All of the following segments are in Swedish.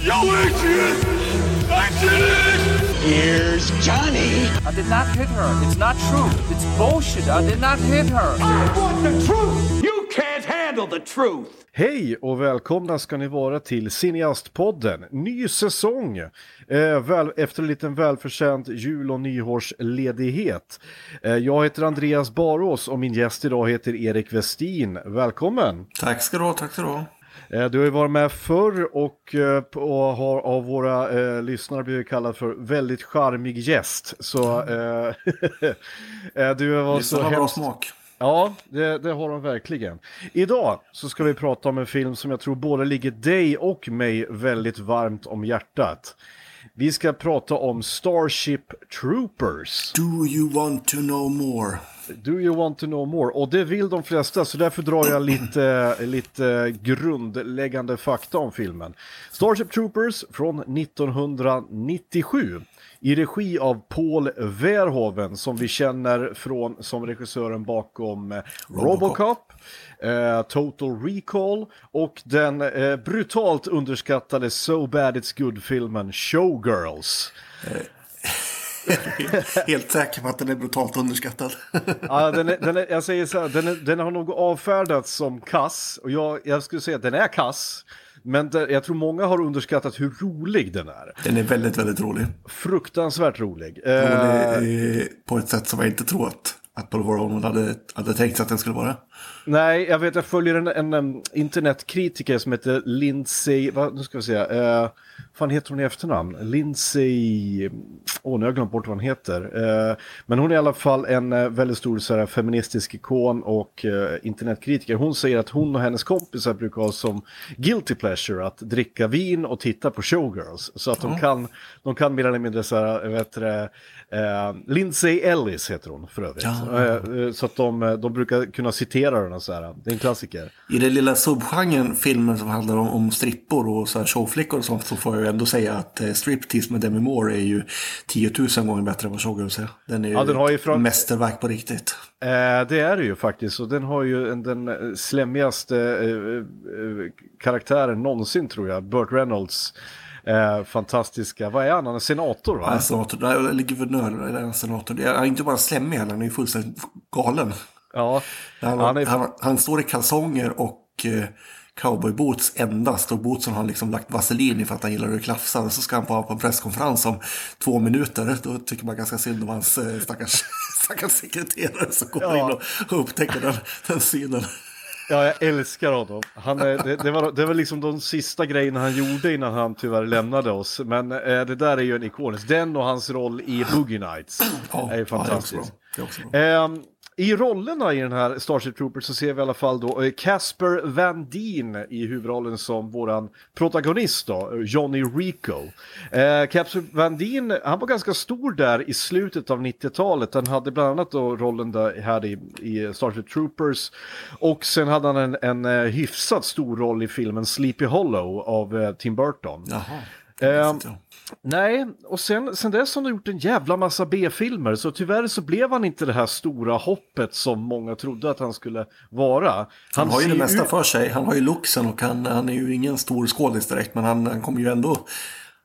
Yo, Adrian! I did it! Here's Johnny. I did not hit her. It's not true. It's bullshit. I did not hit her. I want the truth! You can't handle the truth! Hej och välkomna ska ni vara till Cineastpodden. Ny säsong eh, väl, efter en liten välförtjänt jul och nyårsledighet. Eh, jag heter Andreas Barås och min gäst idag heter Erik Westin. Välkommen! Tack ska du ha, tack ska du ha. Eh, du har ju varit med förr och, eh, och har av våra eh, lyssnare blivit kallad för väldigt charmig gäst. Så eh, eh, du var så har bra smak. Ja, det, det har de verkligen. Idag så ska vi prata om en film som jag tror både ligger dig och mig väldigt varmt om hjärtat. Vi ska prata om Starship Troopers. Do you want to know more? Do you want to know more? Och det vill de flesta, så därför drar jag lite, lite grundläggande fakta om filmen. Starship Troopers från 1997 i regi av Paul Verhoeven som vi känner från, som regissören bakom eh, Robocop, eh, Total Recall och den eh, brutalt underskattade So Bad It's Good-filmen Showgirls. Helt säker på att den är brutalt underskattad. Ja, den, är, den, är, jag säger så här, den, är, den har nog avfärdats som kass och jag, jag skulle säga att den är kass. Men det, jag tror många har underskattat hur rolig den är. Den är väldigt, väldigt rolig. Fruktansvärt rolig. rolig Eh, eh, på ett sätt som jag inte tror att, Paul Verhoeven hade, hade tänkt sig att den skulle vara nej, jag vet, jag följer en, en, en internetkritiker som heter Lindsay, vad, nu ska vi se, uh, fan heter hon i efternamn? Lindsay, åh nu har jag glömt bort vad hon heter. Eh, men hon är i alla fall en eh, väldigt stor så här, feministisk ikon och eh, internetkritiker. Hon säger att hon och hennes kompisar brukar ha som guilty pleasure att dricka vin och titta på showgirls. Så att de, kan, de kan mer eller mindre så här, vet du, Lindsay Ellis heter hon för övrigt. Ja. Så att de, de brukar kunna citera den så här. Det är en klassiker. I den lilla subgenren filmen som handlar om, om strippor och så här showflickor och sånt så får jag ju ändå säga att eh, Striptease med Demi Moore är ju 10 000 gånger bättre än vad Showgirls är. Den är ju Ja, den har ju från- mästerverk på riktigt. Eh, det är det ju faktiskt och den har ju en, den eh, slemmigaste eh, eh, karaktären någonsin tror jag. Burt Reynolds eh, fantastiska, vad är han? Han är senator va? Han är senator, eller guvernör, eller en senator. Han är inte bara slemmig, han är ju fullständigt galen. Ja, Han, han är... han, han står i kalsonger och eh, cowboyboots endast. Och bootsen har liksom lagt vaselin i för att han gillar att klafsa. Och så ska han på, på en presskonferens om två minuter. Då tycker man ganska synd om hans eh, stackars, stackars sekreterare som kommer Ja. in och, och upptäcker den, den synen. Ja, jag älskar honom. Han är, det, det, var, det var liksom de sista grejerna han gjorde innan han tyvärr lämnade oss. Men eh, det där är ju en ikonisk. Den och hans roll i Boogie Nights Ja, är ju ja, fantastisk. det är också bra. Det är också bra. Ehm, I rollerna i den här Starship Troopers så ser vi i alla fall då eh, Casper Van Dien i huvudrollen som våran protagonist då, eh, Johnny Rico. Eh, Casper Van Dien, han var ganska stor där i slutet av 90-talet. Han hade bland annat då rollen där här i, i Starship Troopers och sen hade han en, en eh, hyfsat stor roll i filmen Sleepy Hollow av eh, Tim Burton. Jaha. Nej, och sen, sen dess har han gjort en jävla massa B-filmer så tyvärr så blev han inte det här stora hoppet som många trodde att han skulle vara. Han har ju det mesta ut- för sig. Han har ju looksen och han, han är ju ingen stor skådis direkt. Men han, han kommer ju ändå...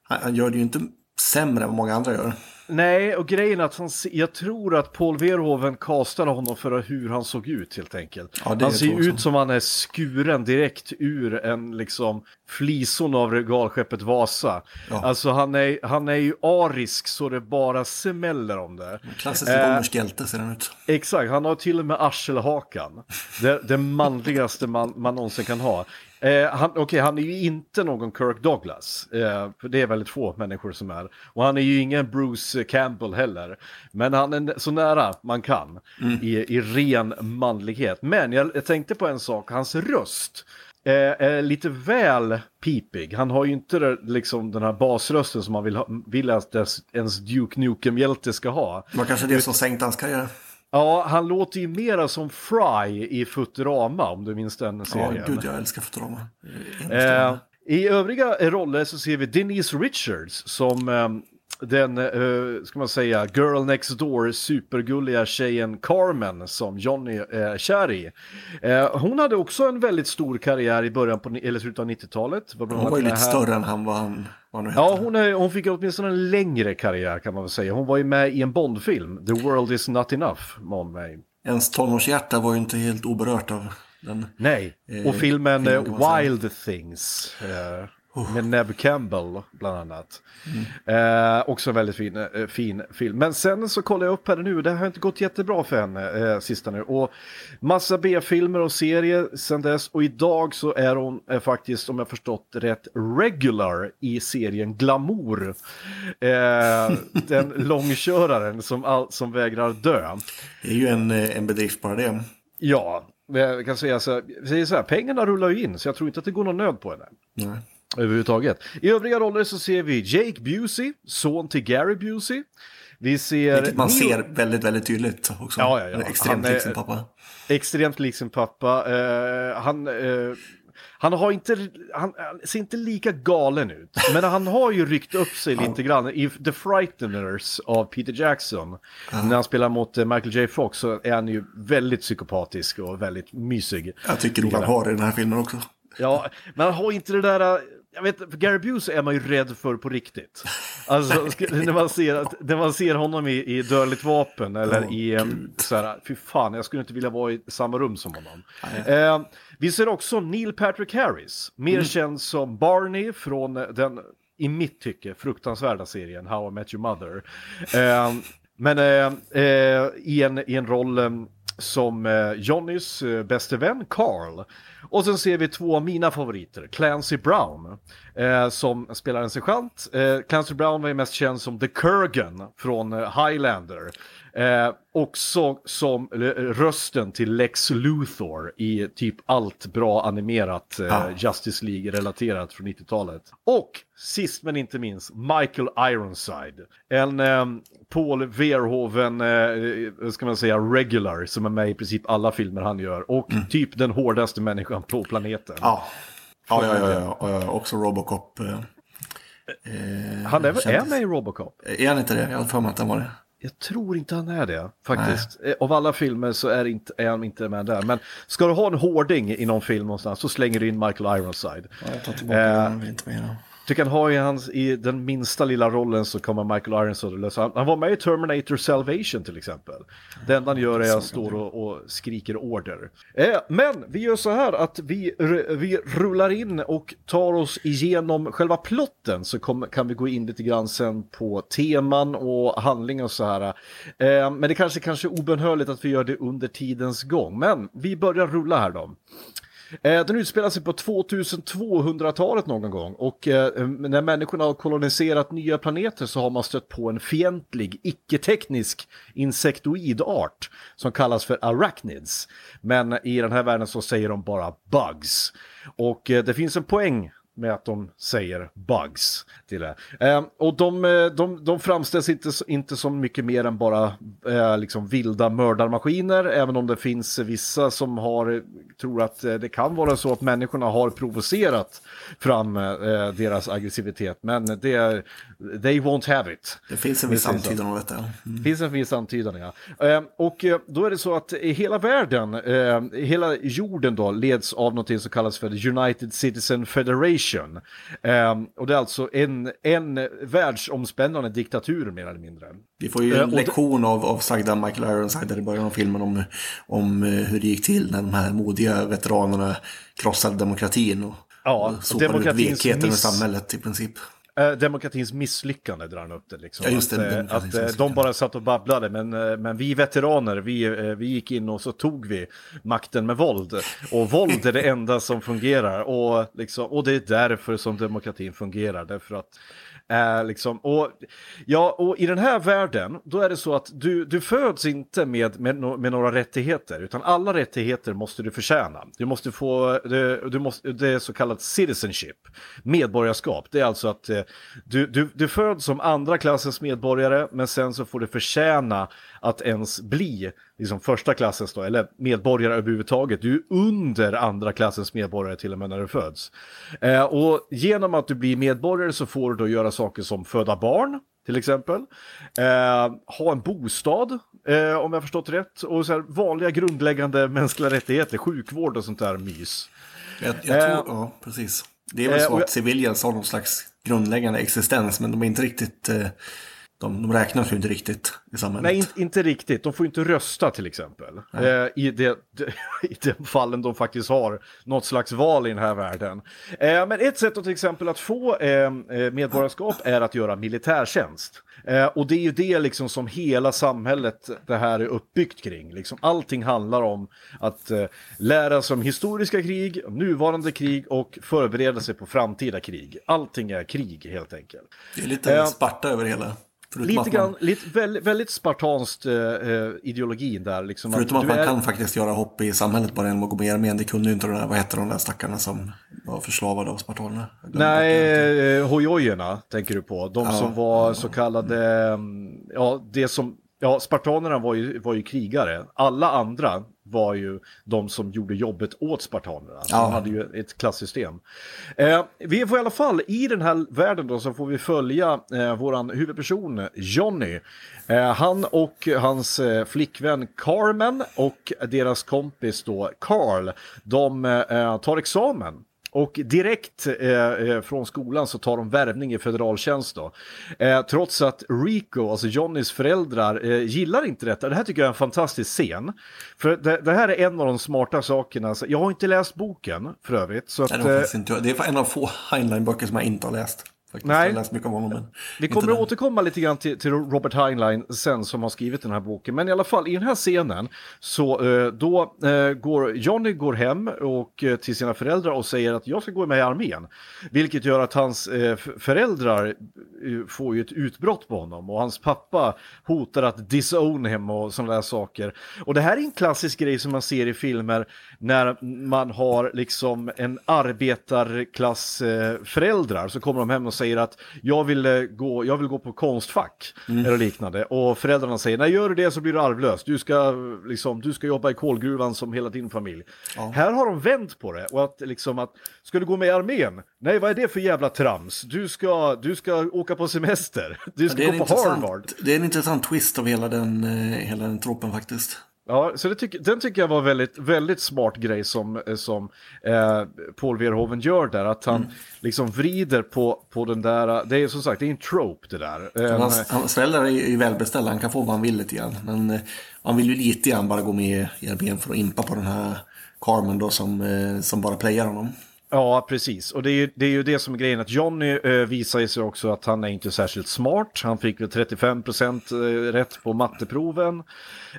Han, han gör det ju inte sämre än vad många andra gör. Nej, och grejen är att han, jag tror att Paul Verhoeven castade honom för hur han såg ut helt enkelt. Ja, han ser ut som han är skuren direkt ur en liksom flisorna av regalskeppet Vasa. Ja. Alltså han är, han är ju arisk så det bara smäller om det. Klassisk Eh, romersk ser han ut. Exakt, han har till och med arselhakan. Det, det manligaste man, man någonsin kan ha. Eh, han, Okej, han är ju inte någon Kirk Douglas. Eh, för det är väldigt få människor som är. Och han är ju ingen Bruce Campbell heller. Men han är så nära man kan i, i ren manlighet. Men jag, jag tänkte på en sak, hans röst. eh, är lite väl pipig. Han har ju inte liksom, den här basrösten som man vill, ha, vill att ens Duke Nukem-hjälte ska ha. Det var kanske det som sänkte hans karriär. Ja, han låter ju mera som Fry i Futurama om du minns den Ja, serien. gud jag älskar Futurama. Eh, I övriga roller så ser vi Denise Richards som, eh, den, eh, ska man säga, girl next door, supergulliga tjejen Carmen som Johnny är kär i. Eh, hon hade också en väldigt stor karriär i början på, eller slutet av 90-talet. Var bland Hon var ju lite här- större än han vad han. Ja, hon, är, hon fick åtminstone en längre karriär kan man väl säga. Hon var ju med i en Bondfilm, The World Is Not Enough. var med i. Ens tonårshjärta var ju inte helt oberört av den. Nej, och filmen eh, man säga. Wild Things eh, med Neve Campbell bland annat. Eh, också en väldigt fin, eh, fin film. Men sen så kollar jag upp här nu, det har inte gått jättebra för henne eh, sista nu. Och massa B-filmer och serier sen dess och idag så är hon eh, faktiskt, om jag förstått rätt, regular i serien Glamour. Eh, den långköraren som, all, som vägrar dö. Det är ju en, eh, en bedrift bara det. Ja, jag kan säga så här, så här, pengarna rullar ju in så jag tror inte att det går någon nöd på henne. Nej. Överhuvudtaget. I övriga roller så ser vi Jake Busey, son till Gary Busey. Vi ser... Vilket man ser väldigt, väldigt tydligt också. Ja, ja, ja. Extremt Han är- lik sin pappa. Extremt lik sin pappa. Eh, han, eh, han, har inte, han, han ser inte lika galen ut. Men han har ju ryckt upp sig lite grann. I The Frighteners av Peter Jackson. När han spelar mot eh, Michael J. Fox så är han ju väldigt psykopatisk och väldigt mysig. Jag tycker nog han har det i den här filmen också. Ja, men han har inte det där... Jag vet, för Gary Busey är man ju rädd för på riktigt. Alltså, när man ser, när man ser honom i, i Dödligt vapen eller Åh, i... em, så här, fy fan, jag skulle inte vilja vara i samma rum som honom. Eh, vi ser också Neil Patrick Harris, mer känd som Barney från den, i mitt tycke, fruktansvärda serien How I Met Your Mother. Eh, men eh, eh, i, en, i en roll eh, som eh, Johnnys eh, bäste vän Carl. Och sen ser vi två av mina favoriter, Clancy Brown, eh, som spelar en sergeant. Eh, Clancy Brown var ju mest känd som The Kurgan från eh, Highlander. Eh, också som eh, rösten till Lex Luthor i typ allt bra animerat eh, Ja. Justice League-relaterat från 90-talet. Och sist men inte minst, Michael Ironside. En eh, Paul Verhoeven, eh, vad ska man säga, regular som är med i princip alla filmer han gör. Och typ den hårdaste människan på planeten. Ja. Ja, ja, ja, ja, ja. Också Robocop. eh, eh, han är, är kändes- med i Robocop. Är han inte det? Jag har för mig att han var det. Jag tror inte han är det, faktiskt. Eh, Av alla filmer så är, inte, är han inte med där. Men ska du ha en hårding i någon film någonstans så slänger du in Michael Ironside. Ja, jag tar tillbaka Eh, vill inte det. Tycker han har ju hans, i den minsta lilla rollen så kommer Michael Ironside att lösa. Han, han var med i Terminator Salvation till exempel. Det enda han gör är att står och, och skriker order. Eh, men vi gör så här att vi, vi rullar in och tar oss igenom själva plotten så kom, kan vi gå in lite grann sen på teman och handling och så här. Eh, men det kanske kanske är obönhörligt att vi gör det under tidens gång. Men vi börjar rulla här då. Eh, den utspelar sig på 2200-talet någon gång och eh, när människorna har koloniserat nya planeter så har man stött på en fientlig, icke-teknisk insektoidart som kallas för arachnids. Men i den här världen så säger de bara bugs. Och eh, det finns en poäng med att de säger bugs till det. Eh, och de, eh, de, de framställs inte, inte som mycket mer än bara eh, liksom vilda mördarmaskiner, även om det finns vissa som har, tror att eh, det kan vara så att människorna har provocerat fram eh, deras aggressivitet, men det är, they won't have it. Det finns en Vi viss antydan om detta. Det finns en viss antydan, ja. Eh, och då är det så att hela världen, hela jorden då, leds av något som kallas för United Citizen Federation. Eh, och det är alltså en, en världsomspännande diktatur mer eller mindre. Vi får ju Eh, en det- lektion av, av sagda Michael Ironside i början av filmen om, om eh, hur det gick till när de här modiga veteranerna krossade demokratin och, Ja, och sopade ut vekheten miss- samhället i princip. Eh, demokratins misslyckande drar han upp det. Liksom. Ja, det, att, eh, att eh, de bara satt och babblade, men, eh, men vi veteraner, vi, vi gick in och så tog vi makten med våld. Och våld är det enda som fungerar. Och, liksom, och det är därför som demokratin fungerar. Därför att Eh, liksom, och, ja, och i den här världen, då är det så att du, du föds inte med, med, med några rättigheter, utan alla rättigheter måste du förtjäna. Du måste få, det, du måste, det är så kallat citizenship, medborgarskap. Det är alltså att eh, du, du, du föds som andra klassens medborgare, men sen så får du förtjäna att ens bli liksom första klassens då, eller medborgare överhuvudtaget. Du är under andra klassens medborgare till och med när du föds. Eh, och genom att du blir medborgare så får du då göra saker som föda barn, till exempel. Eh, ha en bostad, eh, om jag förstått rätt. Och så här, vanliga grundläggande mänskliga rättigheter, sjukvård och sånt där mys. Jag, jag tror, Eh, ja, precis. Det är väl eh, så att jag- civilians har någon slags grundläggande existens, men de är inte riktigt... De, de räknas ju inte riktigt i samhället. Nej, inte, inte riktigt. De får inte rösta till exempel. Eh, i, det, I de fallen de faktiskt har något slags val i den här världen. Eh, men ett sätt att till exempel att få eh, eh, medborgarskap är att göra militärtjänst. Eh, och det är ju det liksom som hela samhället det här är uppbyggt kring. Liksom allting handlar om att eh, lära sig om historiska krig, nuvarande krig och förbereda sig på framtida krig. Allting är krig helt enkelt. Det är lite Sparta över hela. Förutom Lite att grann, man, lite, väldigt, väldigt spartanskt eh, eh, ideologin där. Liksom förutom att du man är- kan faktiskt göra hopp i samhället bara genom att gå med i armén. Det kunde ju inte de där, vad hette de där stackarna som var förslavade av spartanerna? Nej, eh, hojojerna tänker du på. De som var så kallade, mm, ja det som, ja spartanerna var ju, var ju krigare. Alla andra var ju de som gjorde jobbet åt spartanerna. Ja. De hade ju ett klassystem. Eh, vi får i alla fall, i den här världen då så får vi följa eh, våran huvudperson Johnny. Eh, han och hans eh, flickvän Carmen och deras kompis då Carl, de eh, tar examen. Och direkt eh, eh, från skolan så tar de värvning i federaltjänst då. Eh, trots att Rico, alltså Johnnys föräldrar, eh, gillar inte detta. Det här tycker jag är en fantastisk scen. För det, det här är en av de smarta sakerna. Jag har inte läst boken för övrigt. Så att, eh, det är en av få Heinlein-böcker som jag inte har läst. Faktiskt. Nej. Jag läst mycket av honom. Men Vi kommer att återkomma lite grann till, till Robert Heinlein sen som har skrivit den här boken. Men i alla fall i den här scenen så eh, då eh, går Johnny går hem och eh, till sina föräldrar och säger att jag ska gå med i armén. Vilket gör att hans föräldrar får ju ett utbrott på honom och hans pappa hotar att disown him och sådana där saker. Och det här är en klassisk grej som man ser i filmer när man har liksom en arbetarklass eh, föräldrar så kommer de hem och säger att jag vill, eh, gå, jag vill gå på konstfack eller liknande och föräldrarna säger nej gör du det så blir du arvlös du ska, liksom, du ska jobba i kolgruvan som hela din familj. Här har de vänt på det och att liksom att ska du gå med i armén? Nej vad är det för jävla trams? Du ska, du ska åka på semester, du ska är, gå på Harvard. det är en intressant twist av hela den, eh, hela den tropen faktiskt. Ja, så tyck, den tycker jag var väldigt, väldigt smart grej som, som eh, Paul Verhoeven gör där. Att han liksom vrider på, på den där, det är som sagt, det är en trope det där. Eh, Hans, hans föräldrar är ju välbeställda, han kan få vad han vill lite grann. Men eh, han vill ju lite grann bara gå med i armén för att impa på den här Carmen då som, eh, som bara playar honom. Ja, precis. Och det är, ju, det är ju det som är grejen, att Johnny eh, visar ju sig också att han är inte särskilt smart. Han fick väl 35% eh, rätt på matteproven.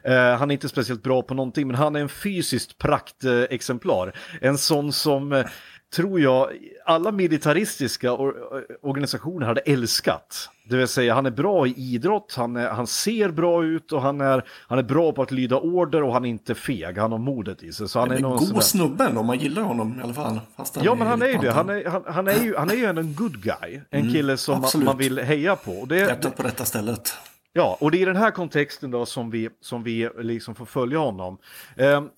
Eh, han är inte speciellt bra på någonting, men han är en fysiskt praktexemplar. Eh, en sån som, eh, tror jag, alla militaristiska or organisationer hade älskat. Det vill säga, han är bra i idrott, han, är, han ser bra ut och han är, han är bra på att lyda order och han är inte feg, han har modet i sig. Så han är Men någon god sån där- snubbe ändå, man gillar honom i alla fall. Ja, men han är ju det. Han är, han, han är ju, han är ju en good guy. En kille som man, Mm, man vill heja på. Och det, Hjärtat på rätta stället. ja, och det är i den här kontexten då som vi, som vi liksom får följa honom. Ehm,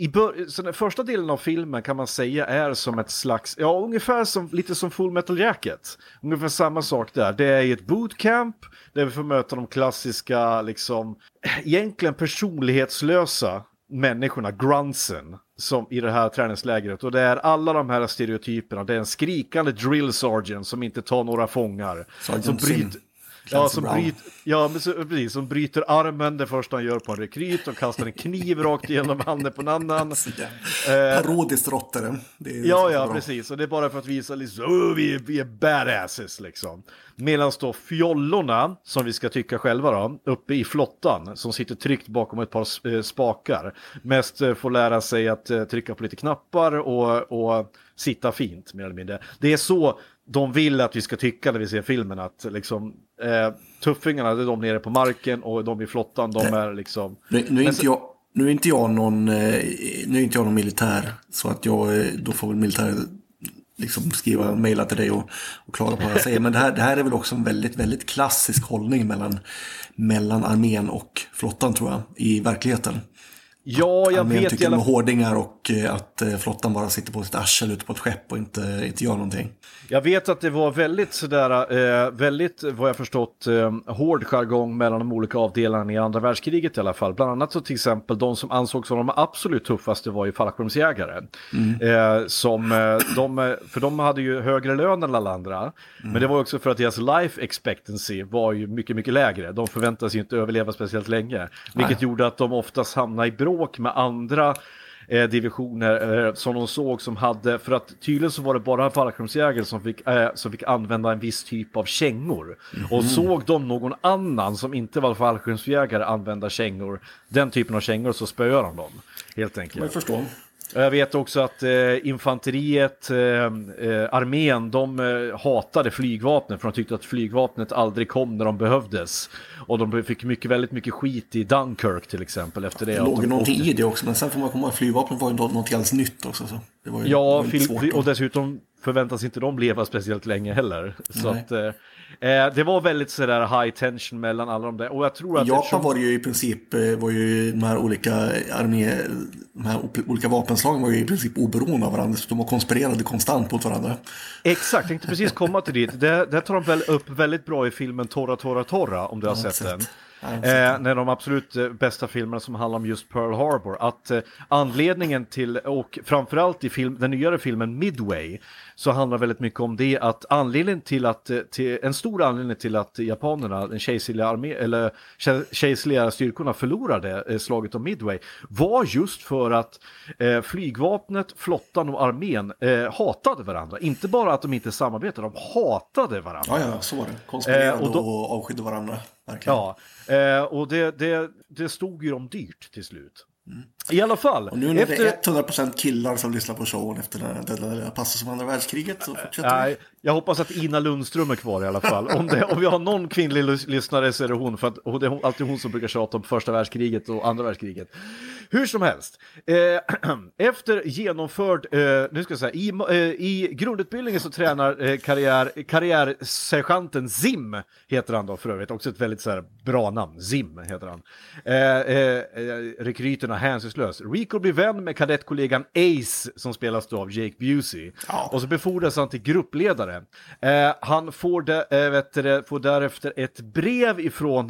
i bör- så den första delen av filmen kan man säga är som ett slags, ja ungefär som, lite som Full Metal Jacket. Ungefär samma sak där. Det är ett bootcamp där vi får möta de klassiska, liksom, egentligen personlighetslösa människorna, gruntsen, som i det här träningslägret. Och det är alla de här stereotyperna. Det är en skrikande drill sergeant som inte tar några fångar. Sergeant som bryter, ja, som, bryter, ja, men så, precis, som bryter armen det första han gör på en rekryt och kastar en kniv rakt igenom handen på en annan. Parodiskt råttare. Eh, Ja, ja, bra. precis. Och det är bara för att visa liksom, oh, vi, är, vi är badasses liksom. Medan då fjollorna, som vi ska tycka själva då, uppe i flottan, som sitter tryckt bakom ett par eh, spakar, mest eh, får lära sig att eh, trycka på lite knappar och, och sitta fint, mer eller mindre. Det är så de vill att vi ska tycka när vi ser filmen, att liksom eh, tuffingarna, det är de nere på marken och de i flottan, de är liksom... Nu, nu, är inte jag, nu är inte jag någon, eh, nu är inte jag någon militär. Så att jag, eh, då får väl militär liksom skriva mejla till dig och, och klaga på vad jag säger. Men det här, det här är väl också en väldigt, väldigt klassisk hållning mellan, mellan armén och flottan tror jag, i verkligheten. Ja, jag Armén vet tycker i alla är hårdingar och att eh, flottan bara sitter på sitt arsel ute på ett skepp och inte, inte gör någonting. Jag vet att det var väldigt sådär, eh, väldigt vad jag förstått, eh, hård jargong mellan de olika avdelarna i andra världskriget i alla fall. Bland annat så till exempel de som ansågs som de absolut tuffaste var ju fallskärmsjägare. Som, de, eh, för de hade ju högre lön än alla andra. Men det var också för att deras life expectancy var ju mycket, mycket lägre. De förväntades ju inte överleva speciellt länge. Vilket gjorde att de oftast hamnade i bråk med andra eh, divisioner eh, som de såg som hade, för att tydligen så var det bara fallskärmsjägare som fick, eh, som fick använda en viss typ av kängor. Och såg de någon annan som inte var fallskärmsjägare använda kängor, den typen av kängor, så spöade de dem. Helt enkelt. Jag förstår. Jag vet också att eh, infanteriet, eh, eh, armén, de eh, hatade flygvapnet för de tyckte att flygvapnet aldrig kom när de behövdes. Och de fick mycket, väldigt mycket skit i Dunkirk till exempel efter det. Det låg de någonting i det också, men sen får man komma ihåg att flygvapnet var ju något något alldeles nytt också. Så det var ju, det Ja, var svårt och dessutom förväntas inte de leva speciellt länge heller. Så att, eh, eh, det var väldigt sådär high tension mellan alla de där. Och jag tror att... Japan eftersom- var det ju i princip, eh, var ju de här olika armé, de här olika vapenslagen var ju i princip oberoende av varandra. Så de var konspirerade konstant mot varandra. Exakt, jag tänkte precis komma till dit. Det, det tar de väl upp väldigt bra i filmen Torra, Torra, Torra, om du har sett den. sett. Sett Eh, när de absolut eh, bästa filmerna som handlar om just Pearl Harbor. Att eh, anledningen till, och framförallt i film, den nyare filmen Midway, så handlar väldigt mycket om det att anledningen till att, eh, till, en stor anledning till att japanerna, den kejserliga, armé, eller ke- kejserliga styrkorna förlorade eh, slaget om Midway, var just för att eh, flygvapnet, flottan och armén eh, hatade varandra. Inte bara att de inte samarbetade, de hatade varandra. Ja, ja, så var det. Konspirerade Eh, och och, avskydde varandra. Verkligen. Ja, eh, och det, det, det stod ju dem dyrt till slut. I alla fall. Och nu när efter... det är 100% killar som lyssnar på showen efter här den lilla passus om andra världskriget så fortsätter vi. Nej, jag hoppas att Ina Lundström är kvar i alla fall. Om, det, om vi har någon kvinnlig lys- lyssnare så är det hon, för att det är alltid hon som brukar tjata om första världskriget och andra världskriget. Hur som helst, eh, efter genomförd, eh, nu ska jag säga, i, eh, i grundutbildningen så tränar eh, karriär, karriärsergeanten Zim, heter han då för övrigt, också ett väldigt så här, bra namn, Zim heter han. Eh, eh, rekryterna hänsynslös. Rico blir vän med kadettkollegan Ace som spelas då av Jake Busey. Och så befordras han till gruppledare. Eh, han får, de, vet du, får därefter ett brev ifrån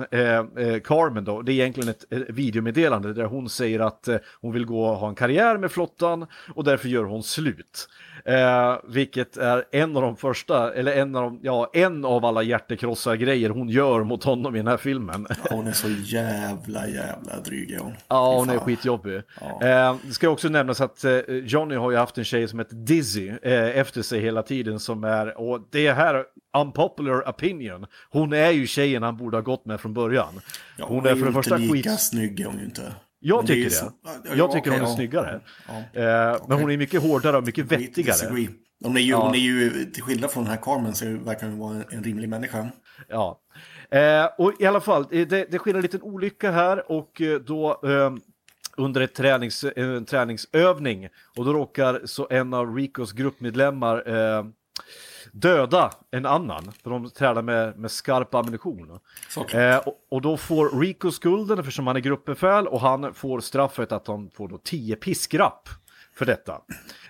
Carmen då. Det är egentligen ett, videomeddelande där hon säger att eh, hon vill gå och ha en karriär med flottan och därför gör hon slut. Eh, vilket är en av de första, eller en av, de, ja, en av alla hjärtekrossar-grejer hon gör mot honom i den här filmen. Hon är så jävla, jävla dryg är hon. Ja, hon är skitjobbig. Eh, det ska också nämnas att eh, Johnny har ju haft en tjej som heter Dizzy eh, efter sig hela tiden som är, och det här unpopular opinion, hon är ju tjejen han borde ha gått med från början. Ja, hon är för det ju första inte lika skit... snygg är hon ju inte. Är tycker det. ja, Jag ja, tycker okej, hon är ja. snyggare. Ja, Eh, Men okej. hon är mycket hårdare och mycket vettigare. Hon är, ju, Ja. hon är ju, till skillnad från den här Carmen, så verkar hon vara en, rimlig människa. Ja, eh, och i alla fall, eh, det, det sker en liten olycka här och eh, då eh, under ett tränings, en träningsövning och då råkar så en av Ricos gruppmedlemmar eh, döda en annan, för de tränar med, med skarp ammunition. Eh, och, och då får Rico skulden eftersom han är gruppbefäl och han får straffet att han får då 10 piskrapp för detta.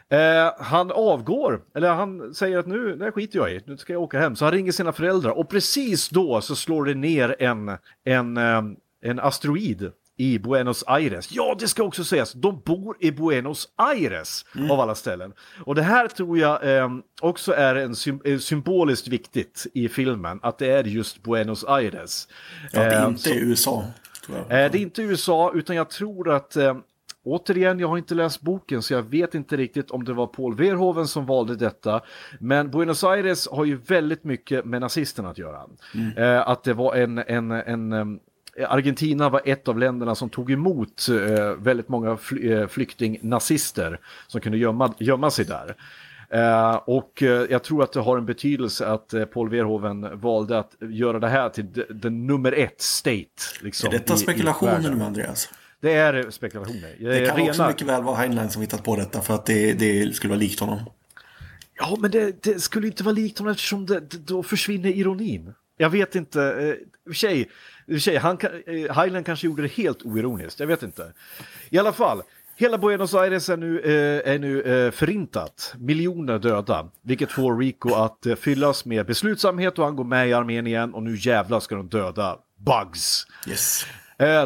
Eh, han avgår, eller han säger att nu, det skiter jag i, nu ska jag åka hem. Så han ringer sina föräldrar och precis då så slår det ner en, en, eh, en asteroid i Buenos Aires. Ja, det ska också sägas, de bor i Buenos Aires av alla ställen. Och det här tror jag eh, också är en sym- eh, symboliskt viktigt i filmen, att det är just Buenos Aires. Ja, det är Eh, inte så- i USA. Eh, det är inte USA, utan jag tror att eh, Återigen, jag har inte läst boken så jag vet inte riktigt om det var Paul Verhoeven som valde detta. Men Buenos Aires har ju väldigt mycket med nazisterna att göra. Eh, att det var en, en, en em, Argentina var ett av länderna som tog emot eh, väldigt många fly, eh, flyktingnazister som kunde gömma, gömma sig där. Eh, och eh, jag tror att det har en betydelse att eh, Paul Verhoeven valde att göra det här till the nummer ett state. Liksom, är detta i- spekulationer nu, Andreas? Det är spekulationer. Det kan också mycket väl vara Heinlein som hittat på detta för att det, det skulle vara likt honom. Ja, men det, det skulle inte vara likt honom eftersom det, det, då försvinner ironin. jag vet inte, eh, och för sig, han, eh, Highland kanske gjorde det helt oironiskt, jag vet inte. I alla fall, hela Buenos Aires är nu, eh, är nu eh, förintat, miljoner döda, vilket får Rico att fyllas med beslutsamhet och han går med i armén igen och nu jävlar ska de döda Bugs. Yes.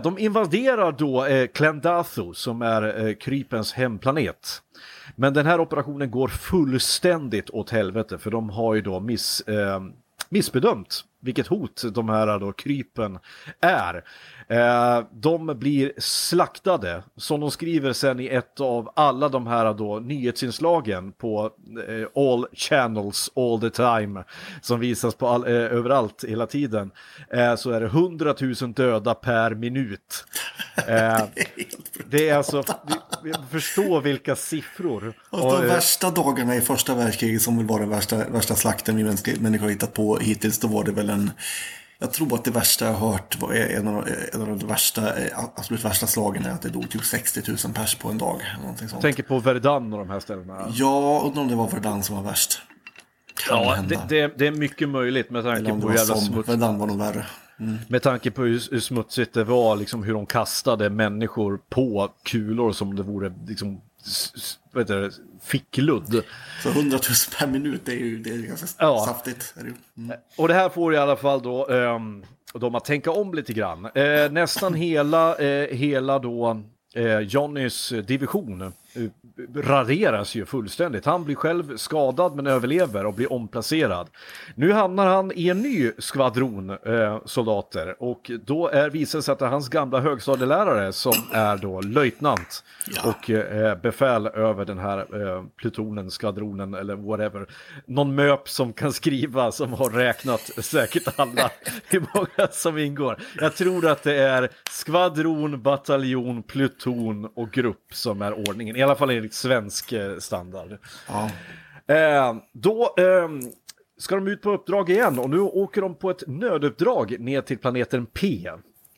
De invaderar då Klendathu som är krypens hemplanet. Men den här operationen går fullständigt åt helvete för de har ju då miss, missbedömt vilket hot de här då krypen är. Eh, de blir slaktade, som de skriver sen i ett av alla de här då nyhetsinslagen på eh, all channels all the time som visas på all, eh, överallt hela tiden. Eh, så är det 100 000 döda per minut. Eh, det är alltså, förstår vilka siffror. Och de eh, värsta dagarna i första världskriget som väl var den värsta, värsta slakten vi människor hittat på hittills, då var det väl en... Jag tror att det värsta jag har hört var en av, en av de värsta, eh, absolut värsta slagen är att det dog typ 60 000 pers på en dag. Någonting sånt. tänker på Verdun och de här ställena. Ja, undrar om det var Verdun som var värst. Kan Ja, det, det, det är mycket möjligt med tanke på hur jävla som. smuts, Verdun var nog värre. med tanke på hur, hur smutsigt det var, liksom hur de kastade människor på kulor som det vore liksom, vad heter det, fickludd. Så 100 000 per minut, det är ju det är ganska Ja. saftigt. Mm. Och det här får i alla fall då um, de att tänka om lite grann. Eh, nästan hela, eh, hela då eh, Johnnys division eh, raderas ju fullständigt. Han blir själv skadad men överlever och blir omplacerad. Nu hamnar han i en ny skvadron eh, soldater och då är, visar det sig att det är hans gamla högstadielärare som är då löjtnant Ja. och eh, befäl över den här eh, plutonen, skvadronen eller whatever. Någon möp som kan skriva som har räknat säkert alla hur många som ingår. Jag tror att det är skvadron, bataljon, pluton och grupp som är ordningen. I alla fall enligt svensk eh, standard. Ja. Eh, då eh, ska de ut på uppdrag igen och nu åker de på ett nöduppdrag ner till planeten P.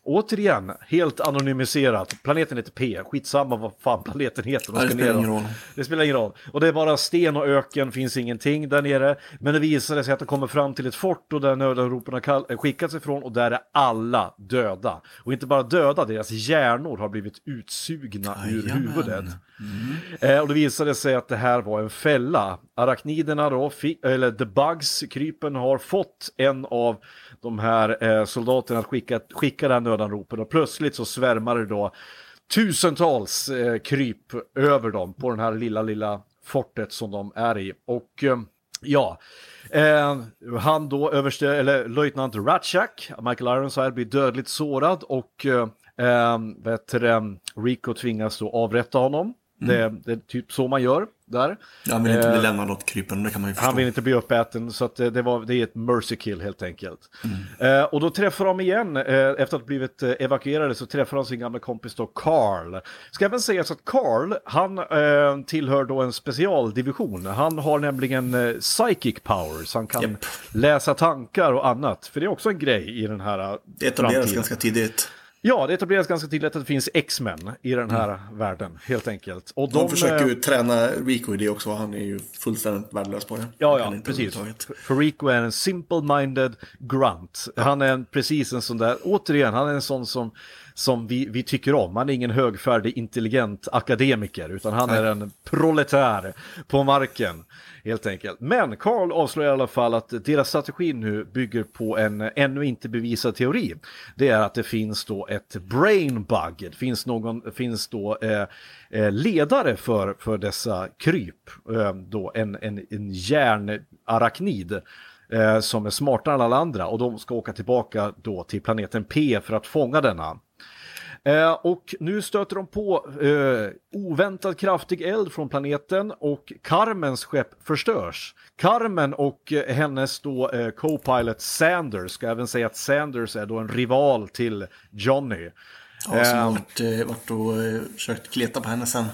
Återigen, helt anonymiserat. Planeten heter P. Skitsamma vad fan planeten heter. De det spelar ingen roll. Det spelar ingen roll. Och det är bara sten och öken, finns ingenting där nere. Men det visar sig att de kommer fram till ett fort och där nödanropen har eh, skickats ifrån och där är alla döda. Och inte bara döda, deras hjärnor har blivit utsugna ur Jajamän. huvudet. Eh, och det visade sig att det här var en fälla. Arachniderna då, eller the bugs, krypen har fått en av de här eh, soldaterna att skicka, skicka det dödanropen och plötsligt så svärmar det då tusentals eh, kryp över dem på den här lilla, lilla fortet som de är i. Och eh, ja, eh, han då, överste, eller löjtnant Ratchak, Michael Ironside, blir dödligt sårad och eh, eh vet Rico tvingas då avrätta honom. Det, det är typ så man gör där. Han vill inte Eh, bli lämnad åt krypen, det kan man ju förstå. han vill inte bli uppäten så det, det, var, det är ett mercy kill helt enkelt. Eh, och då träffar de igen, eh, efter att ha blivit eh, evakuerade så träffar de sin gamla kompis då Carl. Ska även sägas att Carl, han eh, tillhör då en specialdivision. Han har nämligen eh, psychic powers, han kan Japp. läsa tankar och annat. För det är också en grej i den här eh, Det etableras ganska tidigt. Ja, det etableras ganska tydligt att det finns X-Men i den här världen, helt enkelt. Och De, försöker eh, ju träna Rico i det också, han är ju fullständigt värdelös på det. Ja, ja, precis. För Rico är en simple-minded grunt. Han är en, precis en sån där, återigen, han är en sån som, som vi, vi tycker om. Han är ingen högfärdig, intelligent akademiker, utan han är en proletär på marken, helt enkelt. Men Carl avslöjar i alla fall att deras strategi nu bygger på en ännu inte bevisad teori. Det är att det finns då ett brain bug, det finns, någon, finns då eh, eh ledare för, för dessa kryp, eh, då en, en, en hjärnaraknid eh, som är smartare än alla andra och de ska åka tillbaka då till planeten P för att fånga denna. Eh, och nu stöter de på eh, oväntat kraftig eld från planeten och Carmens skepp förstörs. Carmen och eh, hennes då eh, co-pilot Sanders, ska även säga att Sanders är då en rival till Johnny. Ja, som Eh, har varit, eh, varit och eh, försökt kleta på henne sen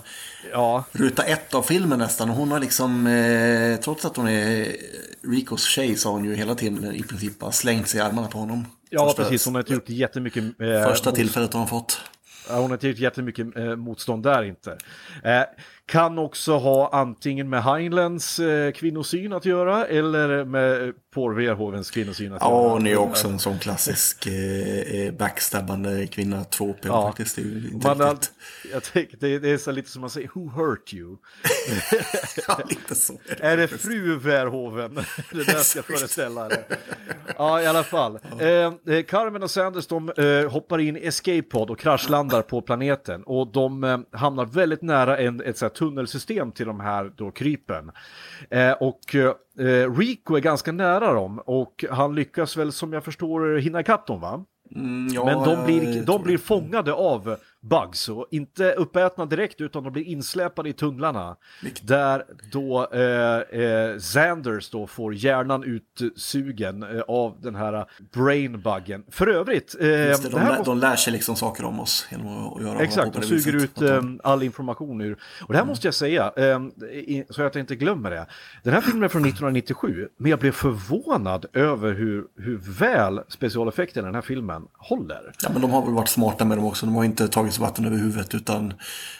ja, ruta ett av filmen nästan. Och hon har liksom, eh, trots att hon är Ricos tjej, så har hon ju hela tiden i princip bara slängt sig i armarna på honom. Ja Första- precis, hon har inte gjort jättemycket eh, Första tillfället hon har fått. Hon har inte gjort jättemycket eh, motstånd där inte. Eh, Kan också ha antingen med Heinlens eh, kvinnosyn att göra eller med Paul Verhovens kvinnosyn att Ja, göra. hon är också en sån klassisk eh, eh, backstabbande kvinna, tvåp Ja. faktiskt. Det är inte Man riktigt... jag tänker, det, det är så lite som man säger, who hurt you? Ja, lite så. Är det fru Verhoeven? det där ska föreställa det. Ja, i alla fall. Eh, eh, Carmen och Sanders de eh, hoppar in i Escape Pod och kraschlandar på planeten. Och de eh, hamnar väldigt nära en, ett tunnelsystem till de här då, krypen. Eh, och eh, Rico är ganska nära dem och han lyckas väl som jag förstår hinna ikapp dem va? Mm, ja, Men de blir, de blir fångade av Bugs och inte uppätna direkt utan de blir insläpade i tunnlarna. Vilket- Där då eh, eh, Xanders då får hjärnan utsugen eh, av den här brainbuggen. För övrigt, eh, det, de, här måste- de lär sig liksom saker om oss genom att göra Exakt, de suger ut eh, all information ur. Och det här måste jag säga, eh, i- så att jag inte glömmer det. Den här filmen är från 1997, men jag blev förvånad över hur, hur väl specialeffekterna i den här filmen håller. Ja, men de har väl varit smarta med dem också. De har inte tagit sig vatten över huvudet utan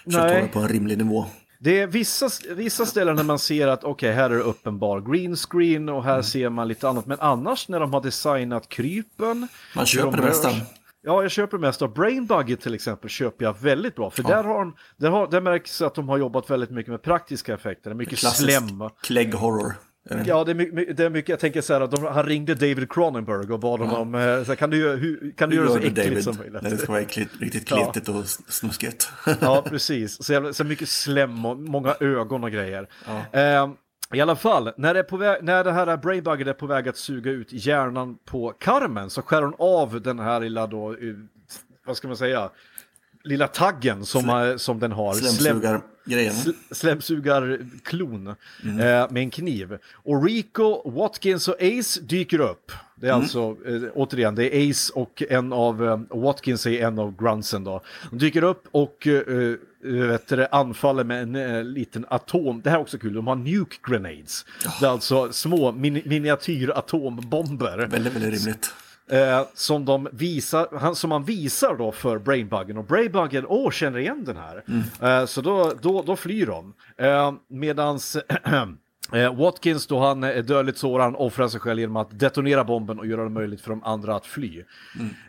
försökt hålla på en rimlig nivå. Det är vissa, vissa ställen där man ser att okej, här är det uppenbar green screen och Mm. här ser man lite annat. Men annars när de har designat krypen. Man köper de det mesta. Ja, jag köper det mesta. Brainbugget till exempel köper jag väldigt bra. För där, har de, där, har, där märks att de har jobbat väldigt mycket med praktiska effekter. Mycket Klassisk slem. Clegg horror. Ja, det är, mycket, det är mycket, jag tänker så här att de, han ringde David Cronenberg och bad honom, eh, så här, kan du, göra- hur, kan du göra det så äckligt David. som möjligt? Det ska vara äckligt, riktigt Ja. kletigt och snuskigt. Ja, precis. Så, jävla, så mycket slem och många ögon och grejer. Eh, I alla fall, när det, är på väg, när det här brainbugget är på väg att suga ut hjärnan på Carmen så skär hon av den här lilla då, eh, vad ska man säga, lilla taggen som, eh, som den har. Slem- Slemsugargrejen. sl- slemsugarklon eh, med en kniv. Och Rico, Watkins och Ace dyker upp. Det är alltså, eh, återigen, det är Ace och en av, eh, Watkins är en av grunsen då. De dyker upp och eh, eh, vet du, anfaller med en eh, liten atom. Det här är också kul, de har nuke grenades. Det är alltså små min- miniatyratombomber. Väldigt, väldigt rimligt. Eh, som, de visar, han, som man visar då för Brainbuggen och Brainbuggen, åh, känner igen den här. Eh, så då, då, då flyr de. Eh, medans eh, Watkins då han är dödligt sårad, han offrar sig själv genom att detonera bomben och göra det möjligt för de andra att fly.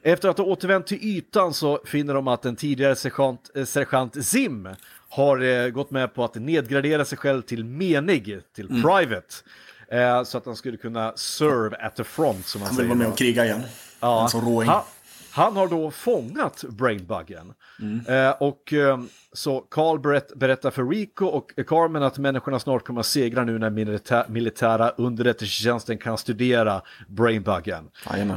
Efter att ha återvänt till ytan så finner de att den tidigare sergeant, eh, sergeant Zim har eh, gått med på att nedgradera sig själv till menig, till private. Eh, så att han skulle kunna serve at the front som man Han säger. vill vara med och kriga igen. Ja, han, han har då fångat Brainbuggen. Eh, och eh, så Carl berätt, berättar för Rico och Carmen att människorna snart kommer att segra nu när milita militära underrättelsetjänsten kan studera Brainbuggen.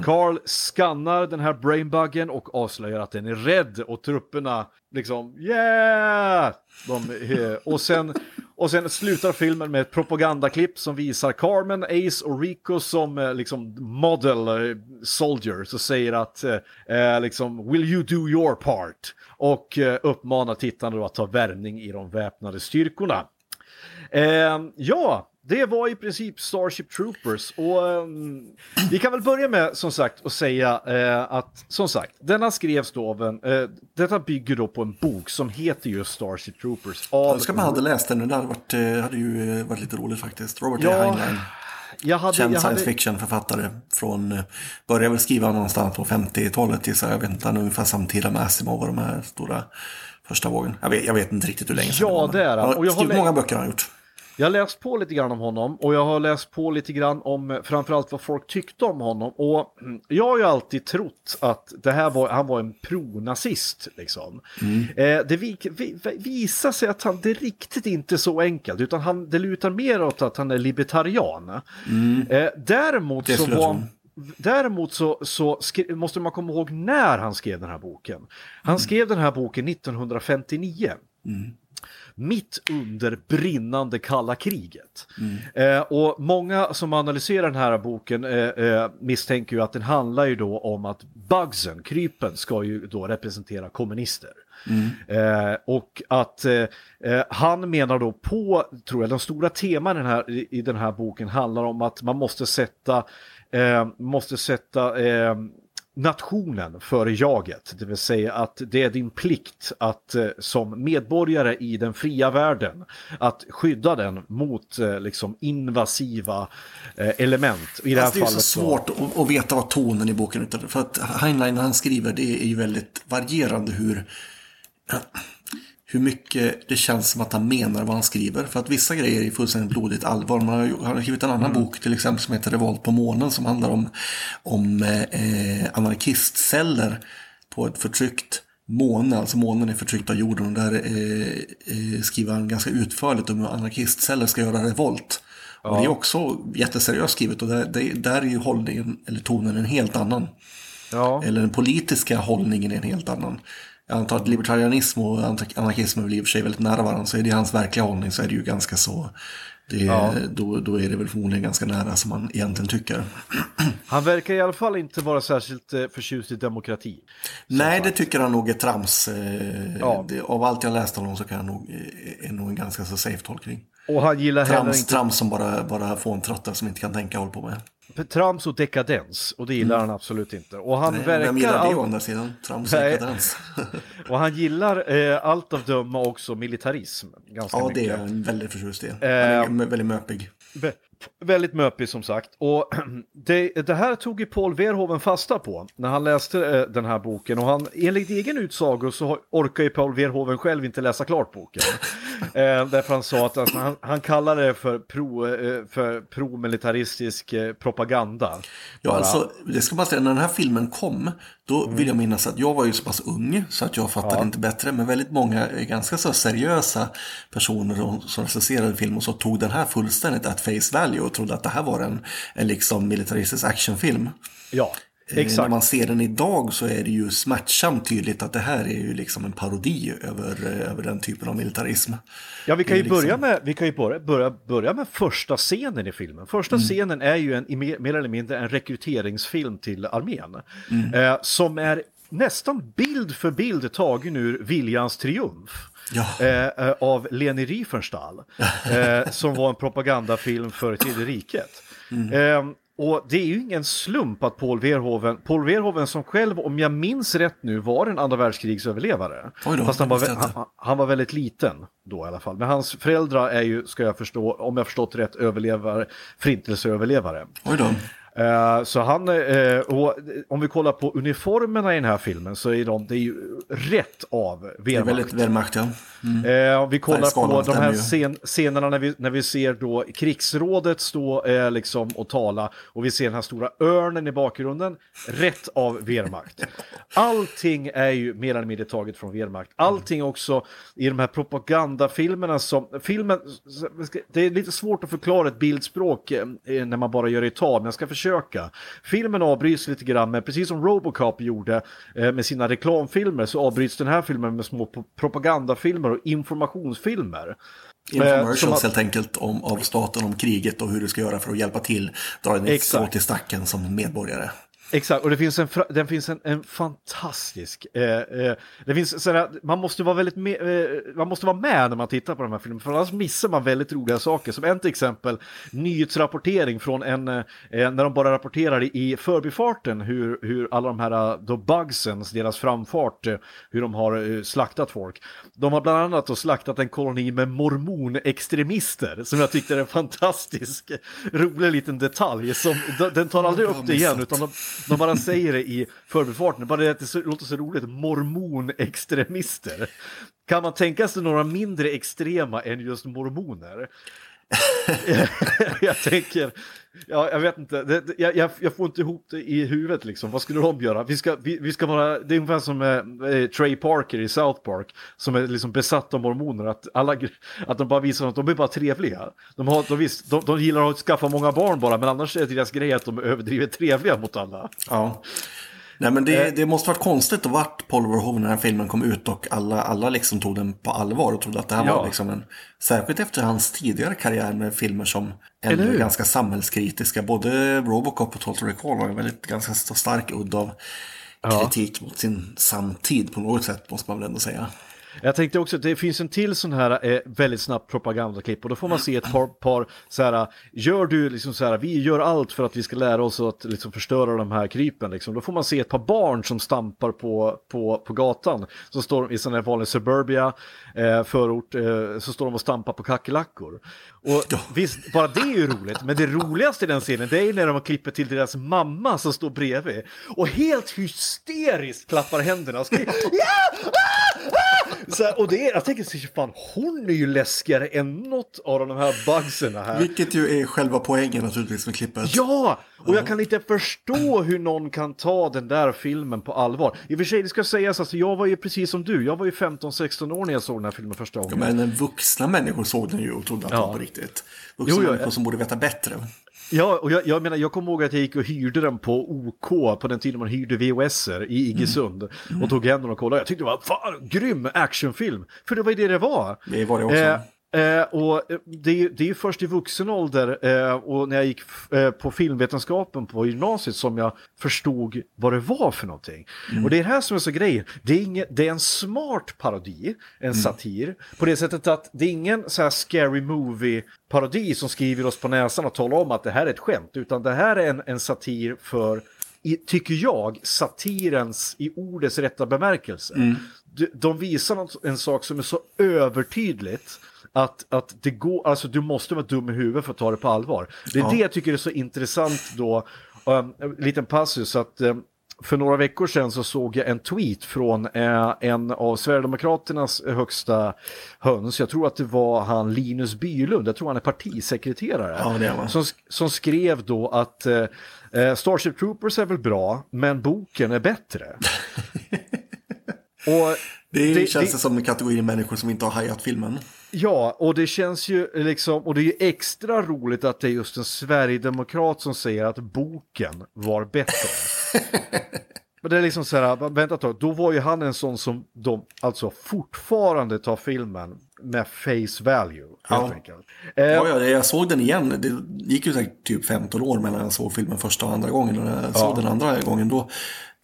Carl skannar den här Brainbuggen och avslöjar att den är rädd och trupperna liksom yeah! De, och, sen, och sen slutar filmen med ett propagandaklipp som visar Carmen, Ace och Rico som eh, liksom model eh, soldiers och säger att eh, eh, liksom will you do your part? Och eh, uppmanar tittarna då att ta värvning i de väpnade styrkorna. Eh, ja, det var i princip Starship Troopers och ehm, vi kan väl börja med som sagt att säga eh, att som sagt, denna skrevs då av en, eh, detta bygger då på en bok som heter just Starship Troopers. Av, Jag önskar man hade läst den. Det hade, varit, eh, hade ju eh, varit lite roligt faktiskt. Robert Ja, A. Heinlein. jag hade, Känd jag hade, science fiction-författare från, eh, började väl skriva någonstans på 50-talet gissar jag. Är ungefär samtida med Asimov och de här stora första vågen. Jag vet, jag vet inte riktigt hur länge sedan Ja, det är han. Och jag har skrivit lä- många böcker har han gjort. Jag har läst på lite grann om honom och jag har läst på lite grann om framförallt vad folk tyckte om honom. Och mm, jag har ju alltid trott att det här var, han var en pronazist. Liksom. Eh, det vi, vi, visar sig att han, det är riktigt inte så enkelt utan han, det lutar mer åt att han är libertarian. Eh, däremot så var tro. Däremot så, så måste man komma ihåg när han skrev den här boken. Han skrev den här boken 1959 mitt under brinnande kalla kriget. Eh, och många som analyserar den här boken eh, eh, misstänker ju att den handlar ju då om att Bugsen, krypen, ska ju då representera kommunister. Eh, och att eh, eh, han menar då på, tror jag, de stora teman den här, i den här boken handlar om att man måste sätta, eh, måste sätta eh, nationen före jaget. Det vill säga att det är din plikt att eh, som medborgare i den fria världen att skydda den mot eh, liksom invasiva eh, element. I det här Fast det är så svårt att, att veta vad tonen i boken är. För att Heinlein när han skriver det är ju väldigt varierande hur, hur mycket det känns som att han menar vad han skriver. För att vissa grejer är fullständigt blodigt allvar. Man har, han har skrivit en annan bok till exempel som heter Revolt på månen som handlar om, om eh, anarkistceller på ett förtryckt måne. Alltså månen är förtryckt av jorden och där eh, eh, skriver han ganska utförligt om hur anarkistceller ska göra revolt. Och det är också jätteseriöst skrivet och där, där, där är ju hållningen, eller tonen en helt annan. Ja. Eller den politiska hållningen är en helt annan. Jag antar att libertarianism och anarkism är väl i och för sig väldigt nära varandra. Så är det hans verkliga hållning så är det ju ganska så. Det, Ja. då, då är det väl förmodligen ganska nära som man egentligen tycker. Han verkar i alla fall inte vara särskilt eh, förtjust i demokrati. Nej, det tycker han nog är trams. Eh, Ja. det, av allt jag läst om honom så kan han nog, eh, är nog en ganska så safe tolkning. Och han gillar heller Trams, inte trams som bara, bara fåntröttar som inte kan tänka håller på med. Trams och dekadens. Och det gillar han absolut inte. Och han Nej, verkar... Vem gillar det all- å andra sidan? Trams och dekadens. Och han gillar eh, allt av döma också militarism. Ganska ja, mycket. det är han väldigt förtjust i. Han är Eh, väldigt möpig. Vä- Väldigt möpig som sagt. Och det, det här tog ju Paul Verhoeven fasta på när han läste eh, den här boken. Och han, enligt egen utsago så orkar ju Paul Verhoeven själv inte läsa klart boken. eh, därför han sa att alltså, han, han kallar det för, pro, eh, för pro-militaristisk eh, propaganda. Ja, Bara. alltså, det ska man säga, när den här filmen kom, då vill jag minnas att jag var ju så pass ung så att jag fattade inte bättre. Men väldigt många eh, ganska så seriösa personer som- som recenserade film och så tog den här fullständigt at face value och trodde att det här var en, en liksom militaristisk actionfilm. Ja, Eh, När exakt. man ser den idag så är det ju smärtsamt tydligt att det här är ju liksom en parodi över, eh, över den typen av militarism. Ja, vi kan ju liksom- börja med, vi kan ju börja, börja, börja med första scenen i filmen. Första Mm. scenen är ju en, mer, eller mindre en rekryteringsfilm till armén. Mm. Eh, som är nästan bild för bild tagen ur Viljans triumf. Ja. Eh, eh, av Leni Riefenstahl. eh, som var en propagandafilm för Tredje riket. Mm. Och det är ju ingen slump att Paul Verhoeven, Paul Verhoeven som själv, om jag minns rätt nu, var en andra världskrigsöverlevare. Oj då, Fast han var, han, han var väldigt liten då i alla fall. Men hans föräldrar är ju, ska jag förstå, om jag förstått rätt, överlevare, förintelseöverlevare. Oj då. Eh, så han, eh, och om vi kollar på uniformerna i den här filmen så är de, det är ju rätt av Det är Wehrmacht. väldigt välmakt, ja. Eh, om vi kollar på de här scen scenerna när vi, när vi ser då krigsrådet stå eh, liksom och tala och vi ser den här stora örnen i bakgrunden, rätt av Wehrmacht. Allting är ju mer eller mindre taget från Wehrmacht. Allting också i de här propagandafilmerna som, filmen, det är lite svårt att förklara ett bildspråk eh, när man bara gör det i tal, men jag ska försöka. Filmen avbryts lite grann, men precis som Robocop gjorde eh, med sina reklamfilmer så avbryts den här filmen med små pro- propagandafilmer och informationsfilmer. Infomercials som att- helt enkelt om, av staten om kriget och hur du ska göra för att hjälpa till. Dra Exakt. strå till stacken som medborgare. Exakt, och det finns en, den finns en, en fantastisk... Eh, eh, det finns sådär, man, måste vara väldigt med, eh, man måste vara med när man tittar på de här filmerna, för annars missar man väldigt roliga saker. Som en till exempel nyhetsrapportering från en, eh, när de bara rapporterar i, förbifarten hur, hur alla de här eh, då bugsens, deras framfart, eh, hur de har eh, slaktat folk. De har bland annat då slaktat en koloni med mormonextremister, som jag tyckte är en fantastisk, rolig liten detalj. Som, den tar aldrig upp det igen, utan de, de bara säger det i förbifarten. Bara det att det låter så roligt, mormonextremister. Kan man tänka sig några mindre extrema än just mormoner? jag tänker, ja, jag vet inte, det, det- jag, jag, jag får inte ihop det i huvudet liksom. Vad skulle de göra? Vi ska, vi, vi ska vara, det är ungefär som eh, eh Trey Parker i South Park, som är liksom besatt av mormoner, att, alla, att de bara visar att de är bara trevliga. De, har, de, visst, de, de gillar att skaffa många barn bara, men annars är deras grej att de är överdrivet trevliga mot alla. Ja. Nej men det, det måste varit konstigt att vart Paul Verhoeven när den här filmen kom ut och alla, alla liksom tog den på allvar och trodde att det här Ja. var liksom en... Särskilt efter hans tidigare karriär med filmer som ändå ganska samhällskritiska. Både Robocop och Total Recall var en väldigt ganska stark udd av kritik mot sin samtid på något sätt måste man väl ändå säga. Jag tänkte också att det finns en till sån här eh, väldigt snabbt propagandaklipp och då får man se ett par, par så här, gör du liksom så här, vi gör allt för att vi ska lära oss att liksom förstöra de här krypen liksom. Då får man se ett par barn som stampar på, på, på gatan, som står i sån här vanlig suburbia eh, förort, eh, så står de och stampar på kackerlackor. Och Ja. visst, bara det är ju roligt, men det roligaste i den scenen det är när de klipper till deras mamma som står bredvid och helt hysteriskt klappar händerna och skriker ja! Ah! Ah! Så och det är, jag tänker så fan, hon är ju läskigare än något av de här bugserna här. Vilket ju är själva poängen naturligtvis med klippet. Ja! Och jag kan inte förstå hur någon kan ta den där filmen på allvar. I och för sig, det ska sägas, alltså, jag var ju precis som du, jag var ju 15-16 år när jag såg den här filmen första gången. Men en vuxna människor såg den ju och trodde att det Ja. var på riktigt. Vuxna Jo, jo, människor ja. som borde veta bättre. Ja, och jag, jag menar, jag kommer ihåg att jag gick och hyrde den på OK på den tiden man hyrde VHS-er i Iggesund. Och tog hem den och kollade. Jag tyckte det var fan grym actionfilm. För det var ju det det var. Det var det också. Eh, Eh, och eh, det, är- det är ju först i vuxen ålder eh, och när jag gick eh, på filmvetenskapen på gymnasiet som jag förstod vad det var för någonting. Och det är det här som är så grejen. Det är, inget, det är en smart parodi, en satir, på det sättet att det är ingen så här scary movie-parodi som skriver oss på näsan och talar om att det här är ett skämt, utan det här är en, en satir för i, tycker jag, satirens i ordets rätta bemärkelse. De, de visar något, en sak som är så övertydligt att, att det går, alltså du måste vara dum i huvudet för att ta det på allvar. Det är Ja. det jag tycker är så intressant då, um, en liten passus att um, för några veckor sedan så såg jag en tweet från eh, en av Sverigedemokraternas högsta höns. Jag tror att det var han Linus Bylund, jag tror han är partisekreterare. Ja, det är som, som skrev då att eh, eh, Starship Troopers är väl bra, men boken är bättre. Och Det, det- känns det som en kategori människor som inte har hajat filmen. Ja, och det känns ju liksom, och det är ju extra roligt att det är just en sverigedemokrat som säger att boken var bättre. Men det är liksom så här, vänta ett tag, då var ju han en sån som de alltså fortfarande tar filmen med face value, Ja. Eh, Ja, ja, jag såg den igen. Det gick ju säkert typ 15 år mellan jag såg filmen första och andra gången. Och när jag såg den andra gången då,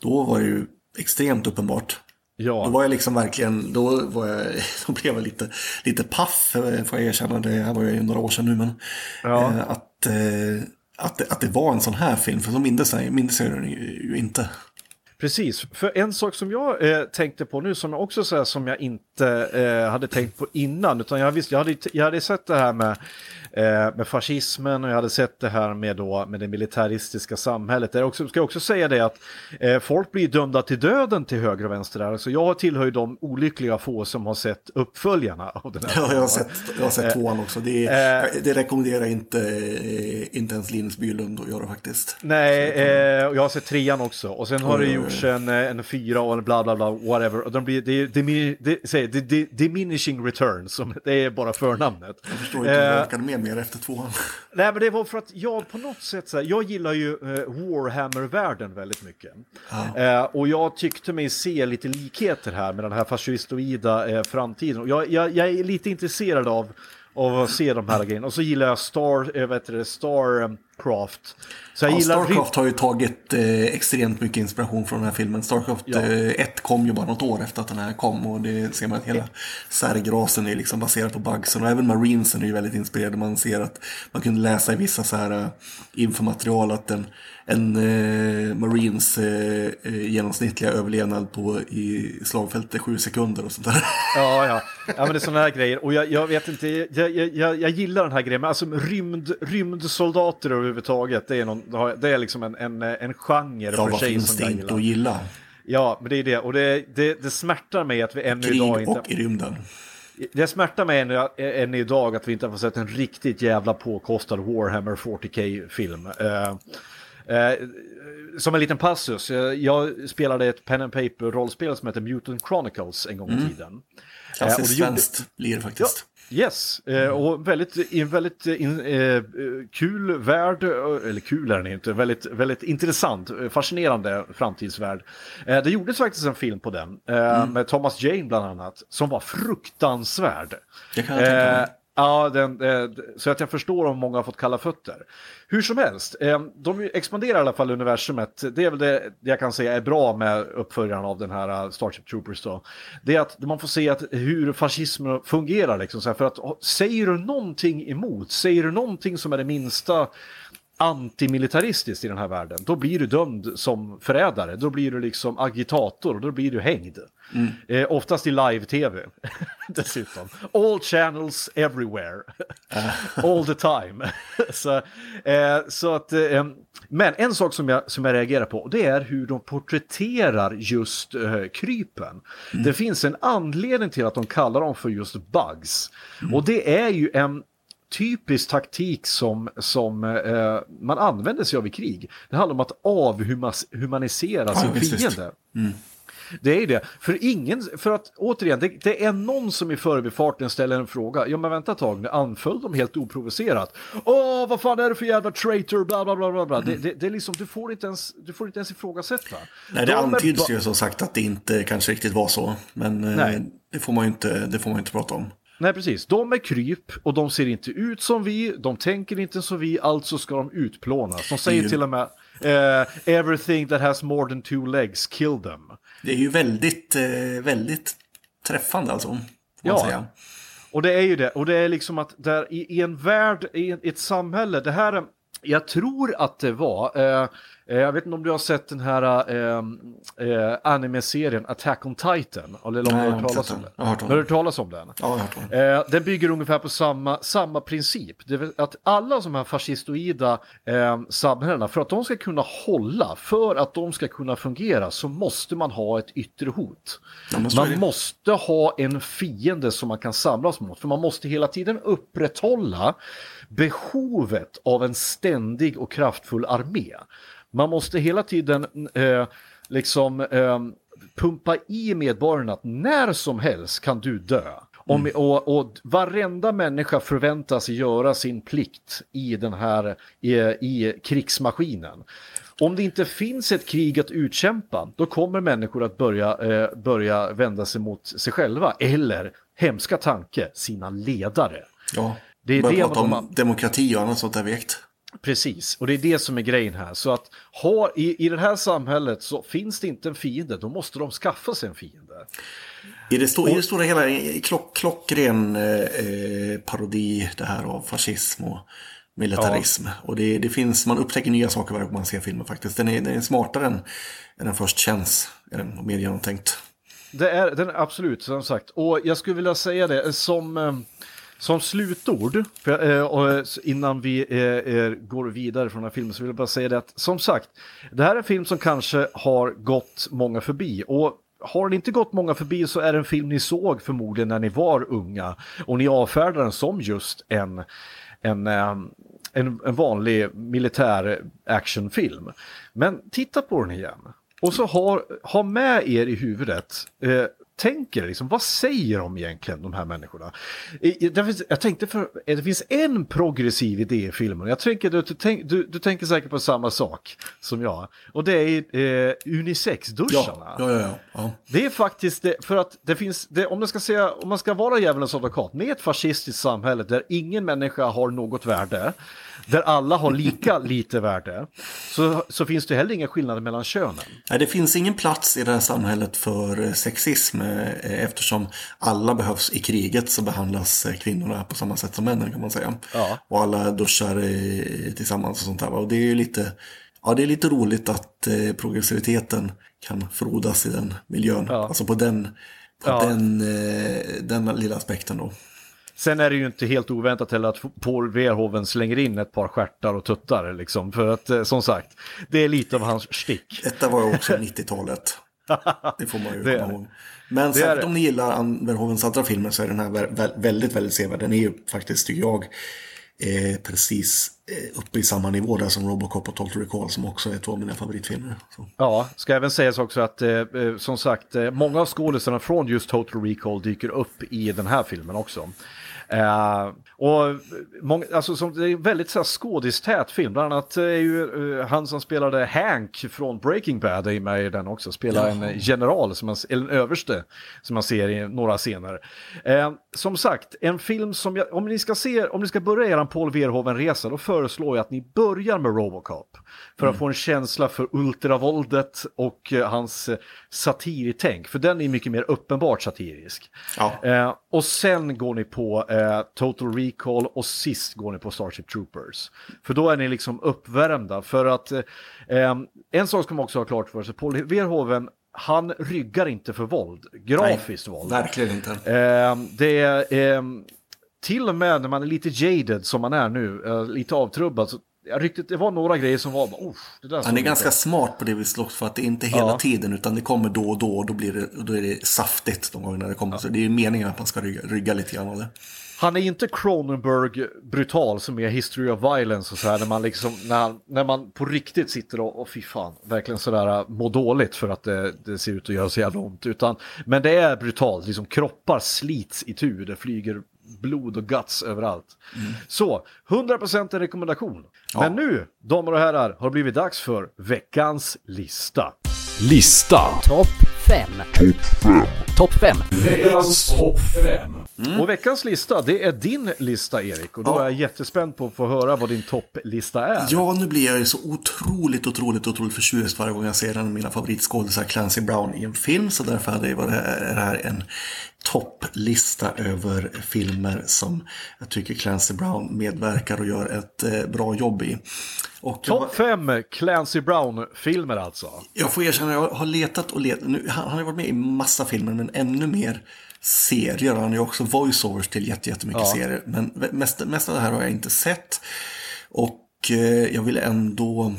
då var det ju extremt uppenbart. Ja. Då var jag liksom verkligen, då, var jag, då blev jag lite, lite paff, får jag erkänna. Det här var ju några år sedan nu, men Ja. eh, att, eh, att, det, att det var en sån här film, för så mindes jag, mindes jag den ju inte. Precis, för en sak som jag eh, tänkte på nu som jag också så här, som jag inte eh, hade tänkt på innan, utan jag, visst, jag, hade, jag hade sett det här med, eh, med fascismen och jag hade sett det här med, då, med det militaristiska samhället. Jag också, ska jag också säga det att eh, folk blir dömda till döden till höger och vänster där, så jag tillhör ju de olyckliga få som har sett uppföljarna av den här Ja, jag har sett, jag har sett tvåan också. Det, eh, det rekommenderar inte, eh, inte ens Linus Bylund att göra faktiskt. Nej, eh, och jag har sett trean också. Och sen har Oj, det oj, gjorts en, eh, en fyra och en bla bla bla, whatever. Och de blir, det, säg, det, det, diminishing returns, som det är bara förnamnet. Jag förstår inte hur Eh, jag orkade med mer efter tvåan. Nej, men det var för att jag på något sätt, så här, jag gillar ju eh, Warhammer-världen väldigt mycket. Eh, och jag tyckte mig se lite likheter här med den här fascistoida eh, framtiden. Och jag, jag, jag är lite intresserad av, av att se de här grejerna. Och så gillar jag Star, eh, heter det, Starcraft. Så jag Ja, gillar Starcraft har ju tagit eh, extremt mycket inspiration från den här filmen. Starcraft Ja. eh, 1 kom ju bara något år efter att den här kom och det ser man att hela särgrasen är liksom baserad på bugsen och även Marinesen är ju väldigt inspirerade. Man ser att man kunde läsa i vissa så här eh, infomaterial att en, en eh, Marines eh, eh, genomsnittliga överlevnad på i slagfältet sju sekunder och sånt där. Ja, ja. ja men det är sådana här grejer. Och jag, jag vet inte, jag, jag, jag, gillar den här grejen. Men alltså rymd, rymdsoldater överhuvudtaget, det är, någon, det är liksom en, en, en genre Ja, för vad sig finns som det jag inte att gilla? Ja, men det är det. Och det, det, det smärtar mig att vi ännu Krig idag inte... och i rymden. Det smärtar mig ännu, ännu idag att vi inte har fått sett en riktigt jävla påkostad Warhammer 40K-film. Eh, eh, som en liten passus, eh, jag spelade ett pen and paper-rollspel som heter Mutant Chronicles en gång i tiden. Eh, och Klassiskt det gjorde- svenskt blir det faktiskt. Yes, eh, och väldigt, en väldigt in, eh, eh, kul värld, eh, eller kul är den inte, väldigt, väldigt intressant, eh, fascinerande framtidsvärld. Eh, det gjordes faktiskt en film på den, eh, med Thomas Jane bland annat, som var fruktansvärd. Det kan jag tänka mig. Ja, den, eh, så att jag förstår om många har fått kalla fötter. Hur som helst, eh, de expanderar i alla fall universumet. Det är väl det jag kan säga är bra med uppföljaren av den här eh, Starship Troopers då. Det är att man får se att hur fascismen fungerar liksom. Så här, för att säger du någonting emot, säger du någonting som är det minsta antimilitaristiskt i den här världen, då blir du dömd som förrädare. Då blir du liksom agitator, då blir du hängd. Mm. Eh, oftast i live-tv dessutom. All channels everywhere. All the time. så, eh, så att, eh, men en sak som jag, som jag reagerar på, det är hur de porträtterar just eh, krypen. Mm. Det finns en anledning till att de kallar dem för just bugs. Mm. Och det är ju en typisk taktik som, som eh, man använder sig av i krig. Det handlar om att avhumanisera sin fiende. Mm. Det är det. För ingen, för att återigen, det, det, är någon som i förbifarten ställer en fråga. Ja men vänta ett tag, nu anföll de helt oprovocerat. Åh, vad fan är det för jävla traitor, bla bla bla bla. bla. Mm. Det, det, det, är liksom, du får inte ens, du får inte ens ifrågasätta. Nej, det de antyds ju som sagt att det inte kanske riktigt var så. Men eh, det, får man ju inte, det får man inte prata om. Nej, precis. De är kryp och de ser inte ut som vi, de tänker inte som vi, alltså ska de utplånas. De säger till och med uh, “Everything that has more than two legs, kill them”. Det är ju väldigt, uh, väldigt träffande alltså. Ja, säga. och det är ju det. Och det är liksom att där i, i en värld, i, ett samhälle, det här är, jag tror att det var, Eh, jag vet inte om du har sett den här eh, eh, anime-serien Attack on Titan? Eller om du har hört talas om den? Jag har hört, talas om den? Ja, hört om. Eh, den bygger ungefär på samma, samma princip. Det vill, att alla de här fascistoida eh, samhällena, för att de ska kunna hålla, för att de ska kunna fungera, så måste man ha ett yttre hot. Ja, man måste ha en fiende som man kan samlas mot, för man måste hela tiden upprätthålla behovet av en ständig och kraftfull armé. Man måste hela tiden eh, liksom eh, pumpa i medborgarna att när som helst kan du dö. Om, mm. och, och varenda människa förväntas göra sin plikt i den här i, i krigsmaskinen. Om det inte finns ett krig att utkämpa, då kommer människor att börja, eh, börja vända sig mot sig själva eller, hemska tanke, sina ledare. Ja, det är det prata om man... demokrati och annat sånt där vekt. Precis, och det är det som är grejen här. Så att ha, i, i det här samhället så finns det inte en fiende, då måste de skaffa sig en fiende. I det, sto, och, i det stora hela, klock, klockren eh, parodi det här av fascism och militarism. Ja. Och det, det, finns, man upptäcker nya saker varje gång man ser filmen faktiskt. Den är, den är smartare än, än den först känns, är den, mer genomtänkt. Det är den absolut, som sagt. Och jag skulle vilja säga det som... Eh, som slutord, för, eh, och eh, innan vi eh, eh, går vidare från den här filmen så vill jag bara säga det att som sagt, det här är en film som kanske har gått många förbi och har den inte gått många förbi så är det en film ni såg förmodligen när ni var unga och ni avfärdar den som just en, en, eh, en, en vanlig militär actionfilm. Men titta på den igen. Och så ha, ha med er i huvudet eh, tänker, liksom, vad säger de egentligen, de här människorna? Jag tänkte för, det finns en progressiv idé i filmen, jag tänker, du, du, du tänker säkert på samma sak som jag, och det är eh, unisex-duscharna. Ja, ja, ja, Det är faktiskt det, för att det finns, det, om, det ska säga, om man ska vara djävulens advokat, med ett fascistiskt samhälle där ingen människa har något värde, där alla har lika lite värde, så, så finns det heller inga skillnader mellan könen. Nej, det finns ingen plats i det här samhället för eh, sexism eh, eftersom alla behövs i kriget så behandlas eh, kvinnorna på samma sätt som männen kan man säga. Ja. Och alla duschar tillsammans och sånt där. Och det är ju lite, ja, det är lite roligt att progressiviteten kan frodas i den miljön. Ja. Alltså på den, på ja. den, den lilla aspekten då. Sen är det ju inte helt oväntat heller att Paul Verhoeven slänger in ett par stjärtar och tuttar liksom. För att eh, som sagt, det är lite av hans stick. Detta var också 90-talet. Det får man ju komma ihåg. Men särskilt om ni gillar Verhovens andra filmer så är den här väldigt, väldigt sevärd. Den är ju faktiskt, tycker jag, eh, precis eh, uppe i samma nivå där som Robocop och Total Recall som också är två av mina favoritfilmer. Så. Ja, ska även sägas också att eh, eh som sagt, många av skådespelarna från just Total Recall dyker upp i den här filmen också. Eh, och många, alltså, som, det är en väldigt så här, skådistät film. Bland annat är ju eh, han som spelade Hank från Breaking Bad är med i den också. Spelar en eh, general, som man, eller en överste, som man ser i några scener. Eh, som sagt, en film som jag, om ni ska se, om ni ska börja er Paul Verhoeven-resa, då föreslår jag att ni börjar med Robocop. För att få en känsla för ultravåldet och eh, hans eh, satirtänk. För den är mycket mer uppenbart satirisk. Ja. Och sen går ni på eh, Total Recall och sist går ni på Starship Troopers. För då är ni liksom uppvärmda. För att eh, eh, en sak ska man också ha klart för sig, Paul Verhoeven han ryggar inte för våld, grafiskt Nej, våld. Verkligen inte. Eh, det är eh, till och med när man är lite jaded som man är nu, eh, lite avtrubbad, så jag riktigt, det var några grejer som var, oh, det där Han är ganska bra." smart på det vi slåss för att det är inte hela Ja. tiden utan det kommer då och då och då, blir det, då är det saftigt de gångerna det kommer. Så det är meningen att man ska rygga, rygga lite grann av det. Han är inte Cronenberg brutal som är History of Violence och så här när man liksom, när, när man på riktigt sitter och, och fy fan, verkligen sådär äh, mår dåligt för att det, det ser ut att göra så jävla ont. Utan, men det är brutalt, liksom kroppar slits i tur, det flyger blod och guts överallt. Så, 100% en rekommendation. Men nu, damer och herrar, har det blivit dags för veckans lista. Lista. Topp 5. Topp 5. Veckans topp 5. Och veckans lista, det är din lista Erik. Och då Ja. är jag jättespänd på att få höra vad din topplista är. Ja, nu blir jag ju så otroligt, otroligt, otroligt förtjust varje gång jag ser en av mina favoritskådisar, Clancy Brown, i en film. Så därför hade det varit det här en topplista över filmer som jag tycker Clancy Brown medverkar och gör ett eh, bra jobb i. Topp fem Clancy Brown-filmer alltså. jag får erkänna, jag har letat och letat. Nu, han, han har varit med i massa filmer, men ännu mer serier. Han har ju också voiceovers till jätte- jättemycket Ja. serier. Men mest, mest av det här har jag inte sett. Och eh, jag vill ändå...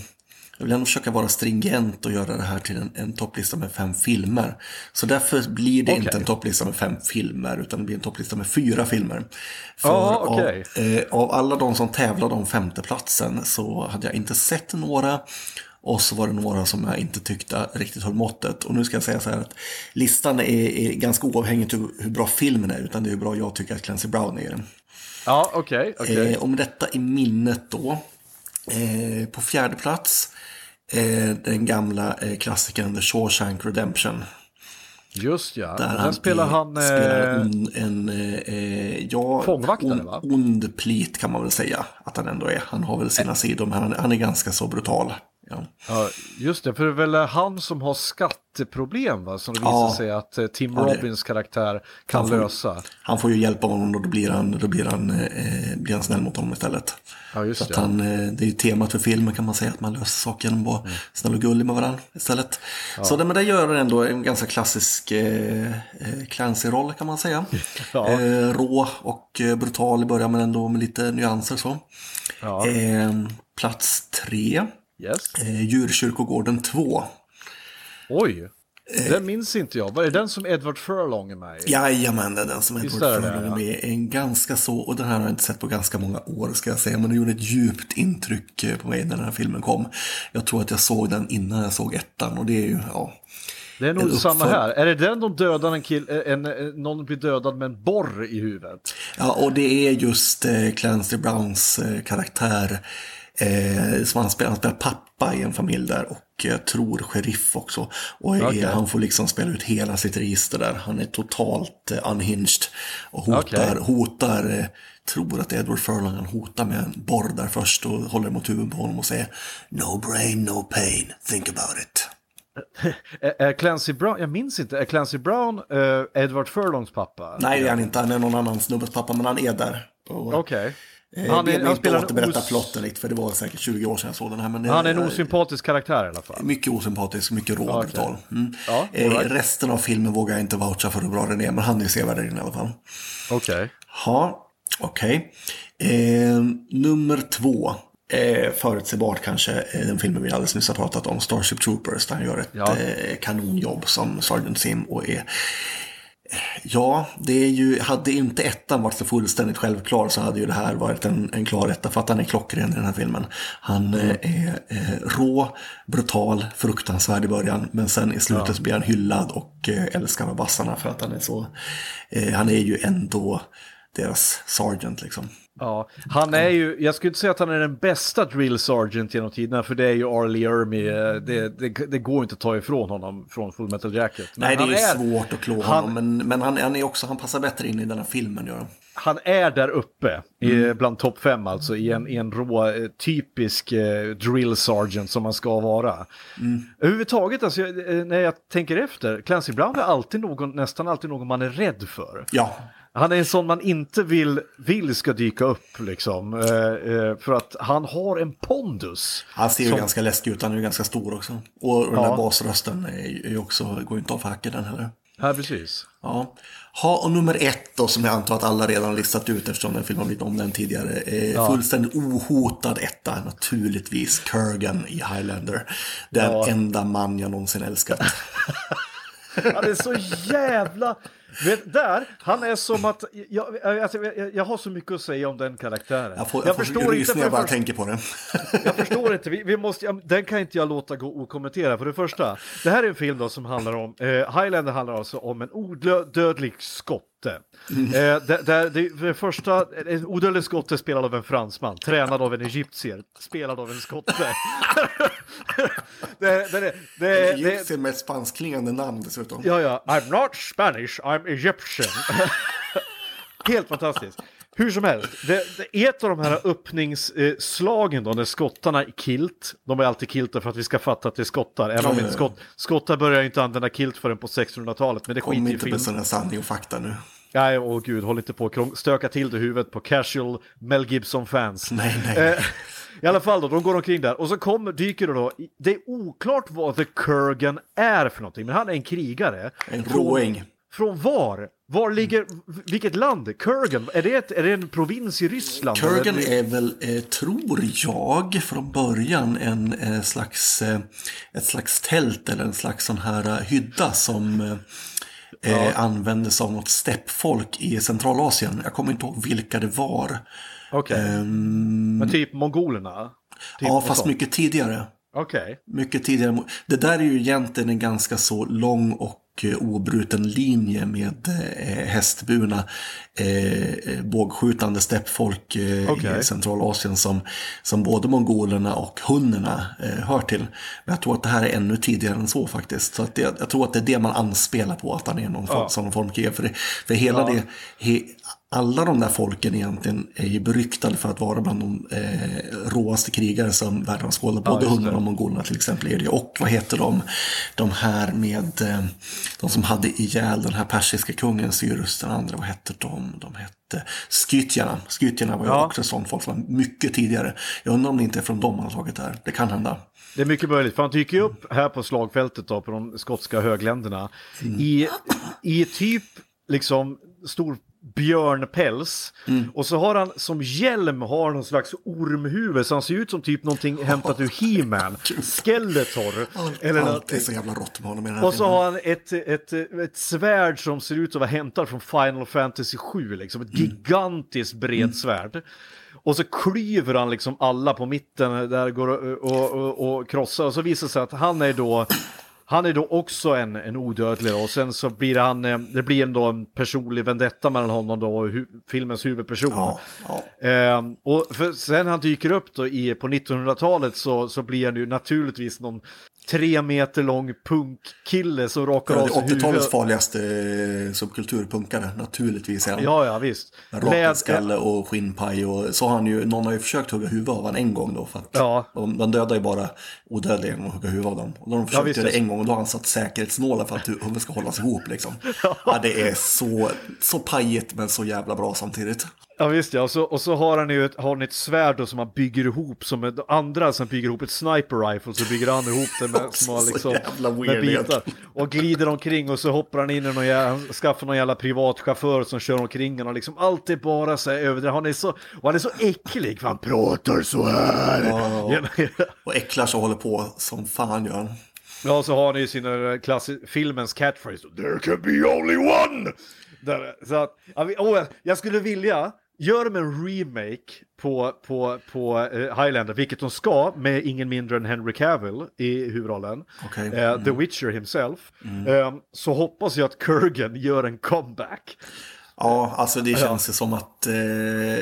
Jag vill ändå försöka vara stringent och göra det här till en, en topplista med fem filmer. Så därför blir det Okej. inte en topplista med fem filmer, utan det blir en topplista med fyra filmer. För Ja, okej. av, eh, av alla de som tävlade om femteplatsen så hade jag inte sett några. Och så var det några som jag inte tyckte riktigt höll måttet. Och nu ska jag säga så här att listan är, är ganska oavhängigt hur, hur bra filmen är, utan det är hur bra jag tycker att Clancy Brown är. Ja, okej. okej. Eh, och med detta i minnet då. Eh, på fjärde plats. Eh, den gamla eh, klassikern The Shawshank Redemption. Just ja. Där Där spelar han... spelar Eh, on, en, ja, Fångvaktare, on, va? ond plit kan man väl säga att han ändå är. Han har väl sina sidor, men han, han är ganska så brutal. Ja. ja, just det, för det är väl han som har skatteproblem va? Som det visar Ja. sig att eh, Tim Ja, Robbins karaktär kan Han får- lösa. Han får ju hjälpa honom och då blir han, då blir han, eh, blir han snäll mot honom istället. Ja, just Så att det. han, eh, det är ju temat för filmen kan man säga, att man löser saker genom att vara Mm. snäll och gullig med varandra istället. Så det, men det gör ändå en ganska klassisk eh, eh, Clancy-roll kan man säga. Ja. Eh, rå och eh, brutal i början men ändå med lite nyanser så. Ja. Eh, plats tre, Yes. eh, Djurkyrkogården 2. Oj, den minns inte jag. Vad är den som Edward Furlong är med i? Jajamän, det är den som Edward det det, Furlong är med i. En ganska så, och den här har jag inte sett på ganska många år ska jag säga, men den gjorde ett djupt intryck eh, på mig när den här filmen kom. Jag tror att jag såg den innan jag såg ettan och det är ju, ja. Det är nog samma här. Är det den de dödar en kill, en, en, någon blir dödad med en borr i huvudet? Ja, och det är just eh, Clancy Browns eh, karaktär. Eh, som han spelar, han spelar pappa i en familj där och jag tror sheriff också. Och är, Okej. han får liksom spela ut hela sitt register där. Han är totalt eh, unhinged. Och hotar, Okej. hotar eh, tror att Edward Furlong, hotar med en borr där först och håller mot huvudet på honom och säger No brain, no pain, think about it. Är, Clancy Brown, jag minns inte, är Clancy Brown eh, Edward Furlongs pappa? Nej, det är han inte, han är någon annan snubbes pappa, men han är där. Och, Okej. eh, Han, det är, han inte spelar en återberätta os, plotten lite, för det var säkert 20 år sedan jag såg den här. Men han är en eh, osympatisk karaktär i alla fall. Mycket osympatisk, mycket rå och brutal. Mm. Ja, all eh, right. resten av filmen vågar jag inte voucha för hur bra den är, men han är sevärd i alla fall. Okej. Ja, okej. Eh, nummer två. Eh, förutsägbart kanske eh, den filmen vi alldeles nyss har pratat om, Starship Troopers, där han gör ett Ja. eh, kanonjobb som Sergeant Sim och är Ja, det är ju, hade inte ettan varit så fullständigt självklar så hade ju det här varit en, en klar etta för att han är klockren i den här filmen. Han eh, är eh, rå, brutal, fruktansvärd i början men sen i slutet så blir han hyllad och eh, älskar av bassarna för att han är så, eh, han är ju ändå deras sergeant liksom. Ja, han är ju, jag skulle inte säga att han är den bästa drill sergeant genom tiderna, för det är ju Arlie Ermy, eh, det, det, det går inte att ta ifrån honom från Full Metal Jacket. Men Nej, det är ju svårt att klå han- honom, men, men han, han är också, han passar bättre in i den här filmen. Gör han. Han är där uppe, Mm. i, bland topp fem alltså, i en, i en rå, eh, typisk eh, drill sergeant som man ska vara. Mm. Överhuvudtaget, alltså, eh, när jag tänker efter, Clancy Brown är alltid någon, nästan alltid någon man är rädd för. Ja, Han är en sån man inte vill, vill ska dyka upp liksom. Eh, eh, för att han har en pondus. han ser ju Som- ganska läskig ut, han är ju ganska stor också. Och, den Ja. där basrösten är ju också, går inte av för hacken den heller. Ja, precis. Ja. Ha, och nummer ett då, som jag antar att alla redan listat ut eftersom den filmen blivit omnämnd tidigare. Eh, Fullständigt ohotad etta, naturligtvis. Kurgan i Highlander. Den Ja. enda man jag någonsin älskat. Han är så jävla... Vet, där, han är som att... Jag, alltså, jag, jag har så mycket att säga om den karaktären. Jag får, jag får förstår inte... För jag bara första, tänker på det. jag förstår inte. Vi, vi måste, ja, den kan inte jag låta gå okommenterad. För det första, det här är en film då som handlar om... Eh, Highlander handlar alltså om en odödlig skotte. Mm. Eh, där, där, det, det första, en odödlig skotte spelad av en fransman, tränad av en egyptier, spelad av en skotte. det, det, det, det, det, Egyptier med ett spanskklingande namn dessutom. Ja, ja. I'm not Spanish, I'm Egyptian. Helt fantastiskt. Hur som helst, det, det är ett av de här öppningsslagen då när skottarna är kilt. De är alltid kiltar för att vi ska fatta att det är skottar. Även om inte skott, skottar börjar inte använda kilt förrän på 1600-talet. Men det Kom skiter i inte film. med sådana sanning och fakta nu. Nej, åh gud, håll inte på och stöka till det huvudet på casual Mel Gibson-fans. Nej, nej. Eh, I alla fall då, de går omkring där och så kommer, dyker det då, det är oklart vad The Kurgan är för någonting, men han är en krigare. En Från- råing. Från var? Var ligger, vilket land? Kurgan? Är det, ett, är det en provins i Ryssland? Kurgan Eller- är väl, eh, tror jag, från början en eh, slags, eh, ett slags tält eller en slags sån här eh, hydda som eh, eh, användes av något steppfolk i Centralasien. Jag kommer inte ihåg vilka det var. Okej, men typ mongolerna? Typ ja, fast sånt. mycket tidigare. Okej. Mycket tidigare. Det där är ju egentligen en ganska så lång och obruten linje med eh, hästburna eh, bågskjutande steppfolk eh, Okej. i Centralasien som, som både mongolerna och hunnerna eh, hör till. Men jag tror att det här är ännu tidigare än så faktiskt. Så att det, jag tror att det är det man anspelar på, att han är någon form, som någon form av. För, det, för hela Ja. det, he, alla de där folken egentligen är ju beryktade för att vara bland de eh, råaste krigare som världen har skådat. Både det. hundarna och mongolerna till exempel är det. Och vad heter de? De här med, eh, de som hade ihjäl den här persiska kungen Cyrus den andra, vad hette de? De hette Skytjarna. Skytjarna var ju Ja. också sånt folk som var mycket tidigare. Jag undrar om det inte är från dem han har tagit här. Det kan hända. Det är mycket möjligt, för han dyker ju upp här på slagfältet då, på de skotska högländerna. I, I typ liksom stor björnpäls. Och så har han som hjälm har någon slags ormhuvud, så han ser ut som typ någonting hämtat ur He-Man. Skeletor. Eller Allt är så jävla rått med honom i den här Och så har han ett, ett, ett svärd som ser ut att vara hämtat från Final Fantasy 7, liksom ett gigantiskt bredsvärd. Och så klyver han liksom alla på mitten där går och, och, och, och krossar. Och så visar det sig att han är då han är då också en, en odödlig och sen så blir han, eh, det blir ändå en personlig vendetta mellan honom då och hu, filmens huvudperson. Ja, ja. Ehm, och för sen han dyker upp då i, på 1900-talet så, så blir han ju naturligtvis någon tre meter lång punkkille som rakar Ja, av sig är 80-talets huvudet. farligaste eh, subkulturpunkare, naturligtvis. Är han. Ja, ja, visst. Rakenskalle och skinnpaj och så har han ju, någon har ju försökt hugga huvudet av honom en gång då. För att Ja. de, de dödar ju bara odödliga genom att hugga huvudet av dem. Och då har de försökt visst, göra det en gång och då har han satt säkerhetsnålar för att hu- huvudet ska hållas ihop liksom. Ja, det är så, så pajigt men så jävla bra samtidigt. Ja visst ja, och så, och så har han ju ett, har han ett svärd då som han bygger ihop som ett, andra som bygger ihop ett sniper rifle så bygger han ihop det med, som har liksom, med bitar. Och glider omkring och så hoppar han in i någon jävla, han skaffar någon jävla privatchaufför som kör omkring honom och liksom allt är bara så här överdrivet. Han är så, och han är så äcklig för han pratar så här. Ja. Och äcklar så håller på som fan gör han. Ja, och så har ni ju sin eh, klassi- filmens catchphrase. There can be only one! Där, så att, åh, jag skulle vilja, gör de en remake på, på, på eh, Highlander, vilket de ska, med ingen mindre än Henry Cavill i huvudrollen. Okej. Eh, The Witcher himself. Eh, så hoppas jag att Kurgan gör en comeback. Ja, alltså det känns ju som att eh,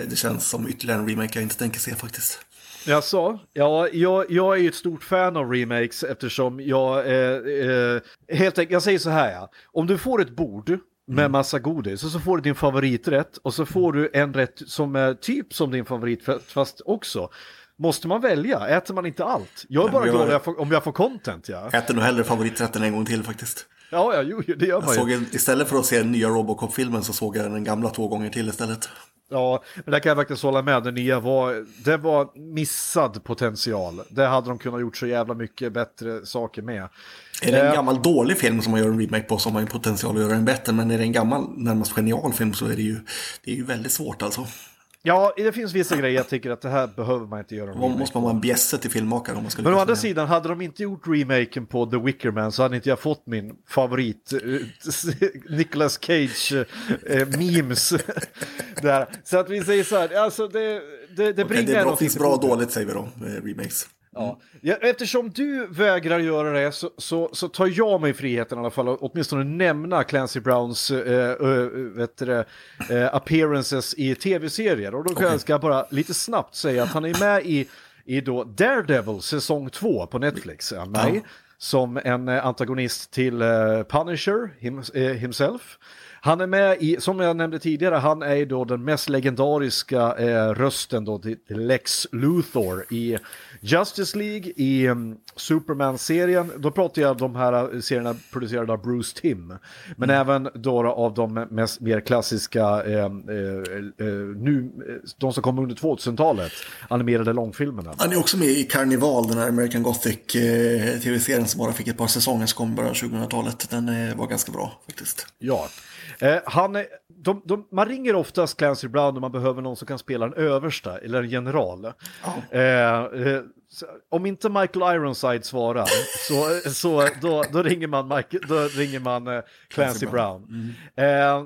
det känns som ytterligare en remake jag inte tänker se faktiskt. Jaså? Ja, jag, jag är ju ett stort fan av remakes eftersom jag, eh, eh, helt enkelt, jag säger så här ja. Om du får ett bord med massa godis och så får du din favoriträtt och så får du en rätt som är typ som din favoriträtt fast också. Måste man välja? Äter man inte allt? Jag är Nej, bara jag- glad om jag får, om jag får content ja. Jag äter nog hellre favoriträtten en gång till faktiskt. Ja, ja, jo, det gör Jag man såg ju. en, istället för att se den nya Robocop-filmen så såg jag den gamla två gånger till istället. Ja, men där kan jag faktiskt hålla med. Den nya var, det var missad potential. Det hade de kunnat gjort så jävla mycket bättre saker med. Är det en Eh, gammal dålig film som man gör en remake på så har man ju potential att göra den bättre. Men är det en gammal, närmast genial film så är det ju, det är ju väldigt svårt alltså. Ja, det finns vissa grejer jag tycker att det här behöver man inte göra. Man måste man vara en bjässe till filmmakare om man skulle Men å andra sidan, hade de inte gjort remaken på The Wicker Man så hade inte jag fått min favorit eh, Nicolas Cage eh. Så att vi säger så här, alltså det, det, det bringar det är bra, finns bra och dåligt säger vi då, remakes. Ja. Ja, eftersom du vägrar göra det så, så, så tar jag mig friheten i alla fall att åtminstone nämna Clancy Browns äh, äh, eh, appearances i tv-serier. Och då kan Okej. jag bara lite snabbt säga att han är med i, i då Daredevil säsong 2 på Netflix. Han med Som en eh, antagonist till eh, Punisher him, eh, himself. Han är med i, som jag nämnde tidigare, han är ju då den mest legendariska eh, rösten då till Lex Luthor i Justice League, i um, Superman-serien. Då pratar jag om de här eh, serierna producerade av Bruce Timm. Men även då av de mest, mer klassiska, eh, eh, eh, nu, eh, de som kom under 2000-talet, animerade långfilmerna. Han är också med i Carnival, den här American Gothic eh, tv-serien som bara fick ett par säsonger som kom i början av 2000-talet. Den var ganska bra faktiskt. Ja. Eh, han är, de, de, man ringer oftast Clancy Brown när man behöver någon som kan spela en översta eller en general. Eh, eh, så, om inte Michael Ironside svarar så, så då, då ringer man, Mike, då ringer man eh, Clancy Brown. Eh,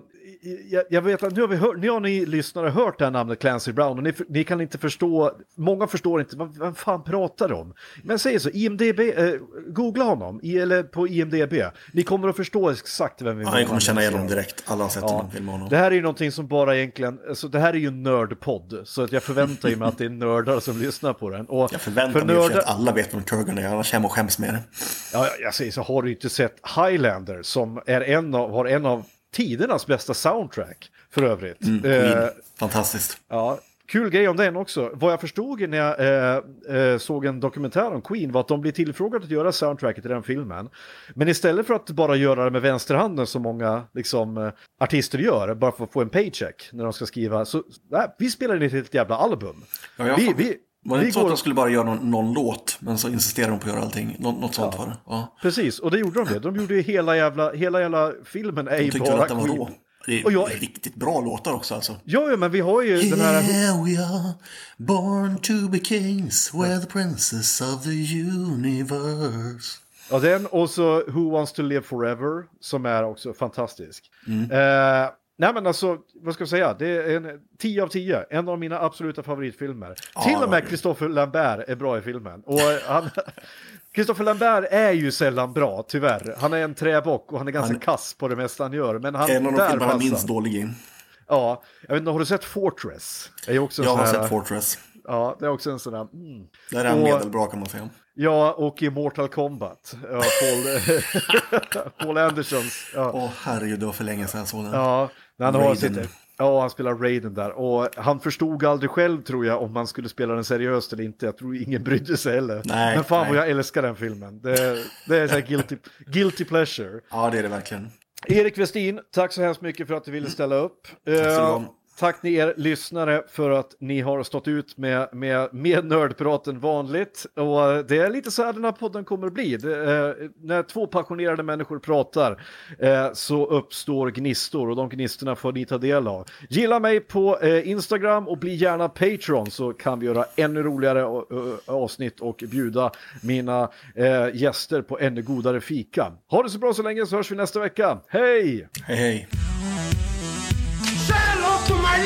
jag, jag vet att nu har, vi hört, nu har ni lyssnare hört det här namnet Clancy Brown och ni, ni kan inte förstå, många förstår inte vad, vad fan pratar de om. Men säger så, IMDB, eh, googla honom, i, eller på IMDB, ni kommer att förstå exakt vem vi Ja, menar. ni kommer känna igen honom direkt. Alla har sett Ja. någon film honom. Det här är ju någonting som bara egentligen, alltså det här är ju en nördpodd, så att jag förväntar mig att det är nördar som lyssnar på den. Och Jag förväntar för mig nördar, att alla vet vem Kurgan är, annars hem och skäms med det. ja, jag säger så, har du inte sett Highlander som är en av, har en av tidernas bästa soundtrack för övrigt. Eh, Queen. Fantastiskt. Ja, kul grej om den också. Vad jag förstod när jag eh, eh, såg en dokumentär om Queen var att de blir tillfrågade att göra soundtracket i den filmen. Men istället för att bara göra det med vänsterhanden som många liksom, eh, artister gör, bara för att få en paycheck när de ska skriva, så nej, vi spelar in ett helt jävla album. Ja, vi, vi, Var det inte så att de skulle bara göra någon, någon låt, men så insisterade de på att göra allting? Nå, något sånt var det. Ja. Precis, och det gjorde de det. De gjorde ju hela jävla, hela jävla filmen är ju tyckte bara att den var rå. Det är Och jag- riktigt bra låtar också alltså. Ja, ja, men vi har ju den här... Yeah, we are born to be kings, we're the princes of the universe. Ja, den och så Who Wants to Live Forever som är också fantastisk. Mm. Eh, nej men alltså, vad ska jag säga, det är en 10 av 10, en av mina absoluta favoritfilmer. Till och med. Christopher Lambert är bra i filmen. Och han, Christopher Lambert är ju sällan bra, tyvärr. Han är en träbock och han är ganska Han- kass på det mesta han gör. Men han, En av de där filmer han minst dålig i. Ja, jag vet inte, har du sett Fortress? Är ju också Jag har här, sett Fortress. Ja, det är också en sån här... Mm. Där är han Och- medelbra kan man säga. Ja, och i Mortal Kombat. Ja, Paul, Paul Andersons. Ja. Åh herregud, det var för länge sedan jag såg den. Ja, när han har Raiden. sitt, ja, han spelar Raiden där. Och han förstod aldrig själv tror jag om man skulle spela den seriöst eller inte. Jag tror ingen brydde sig heller. Nej, Men fan nej. vad jag älskar den filmen. Det, det är så guilty, guilty pleasure. Ja, det är det verkligen. Erik Westin, tack så hemskt mycket för att du ville ställa upp. ha. Tack ni er lyssnare för att ni har stått ut med, med, med nördprat än vanligt. Och eh, det är lite så här den här podden kommer att bli. Det, eh, när två passionerade människor pratar eh, så uppstår gnistor och de gnistorna får ni ta del av. Gilla mig på eh, Instagram och bli gärna Patreon så kan vi göra ännu roligare eh, eh, avsnitt och bjuda mina eh, gäster på ännu godare fika. Ha det så bra så länge så hörs vi nästa vecka. Hej! Hej hej.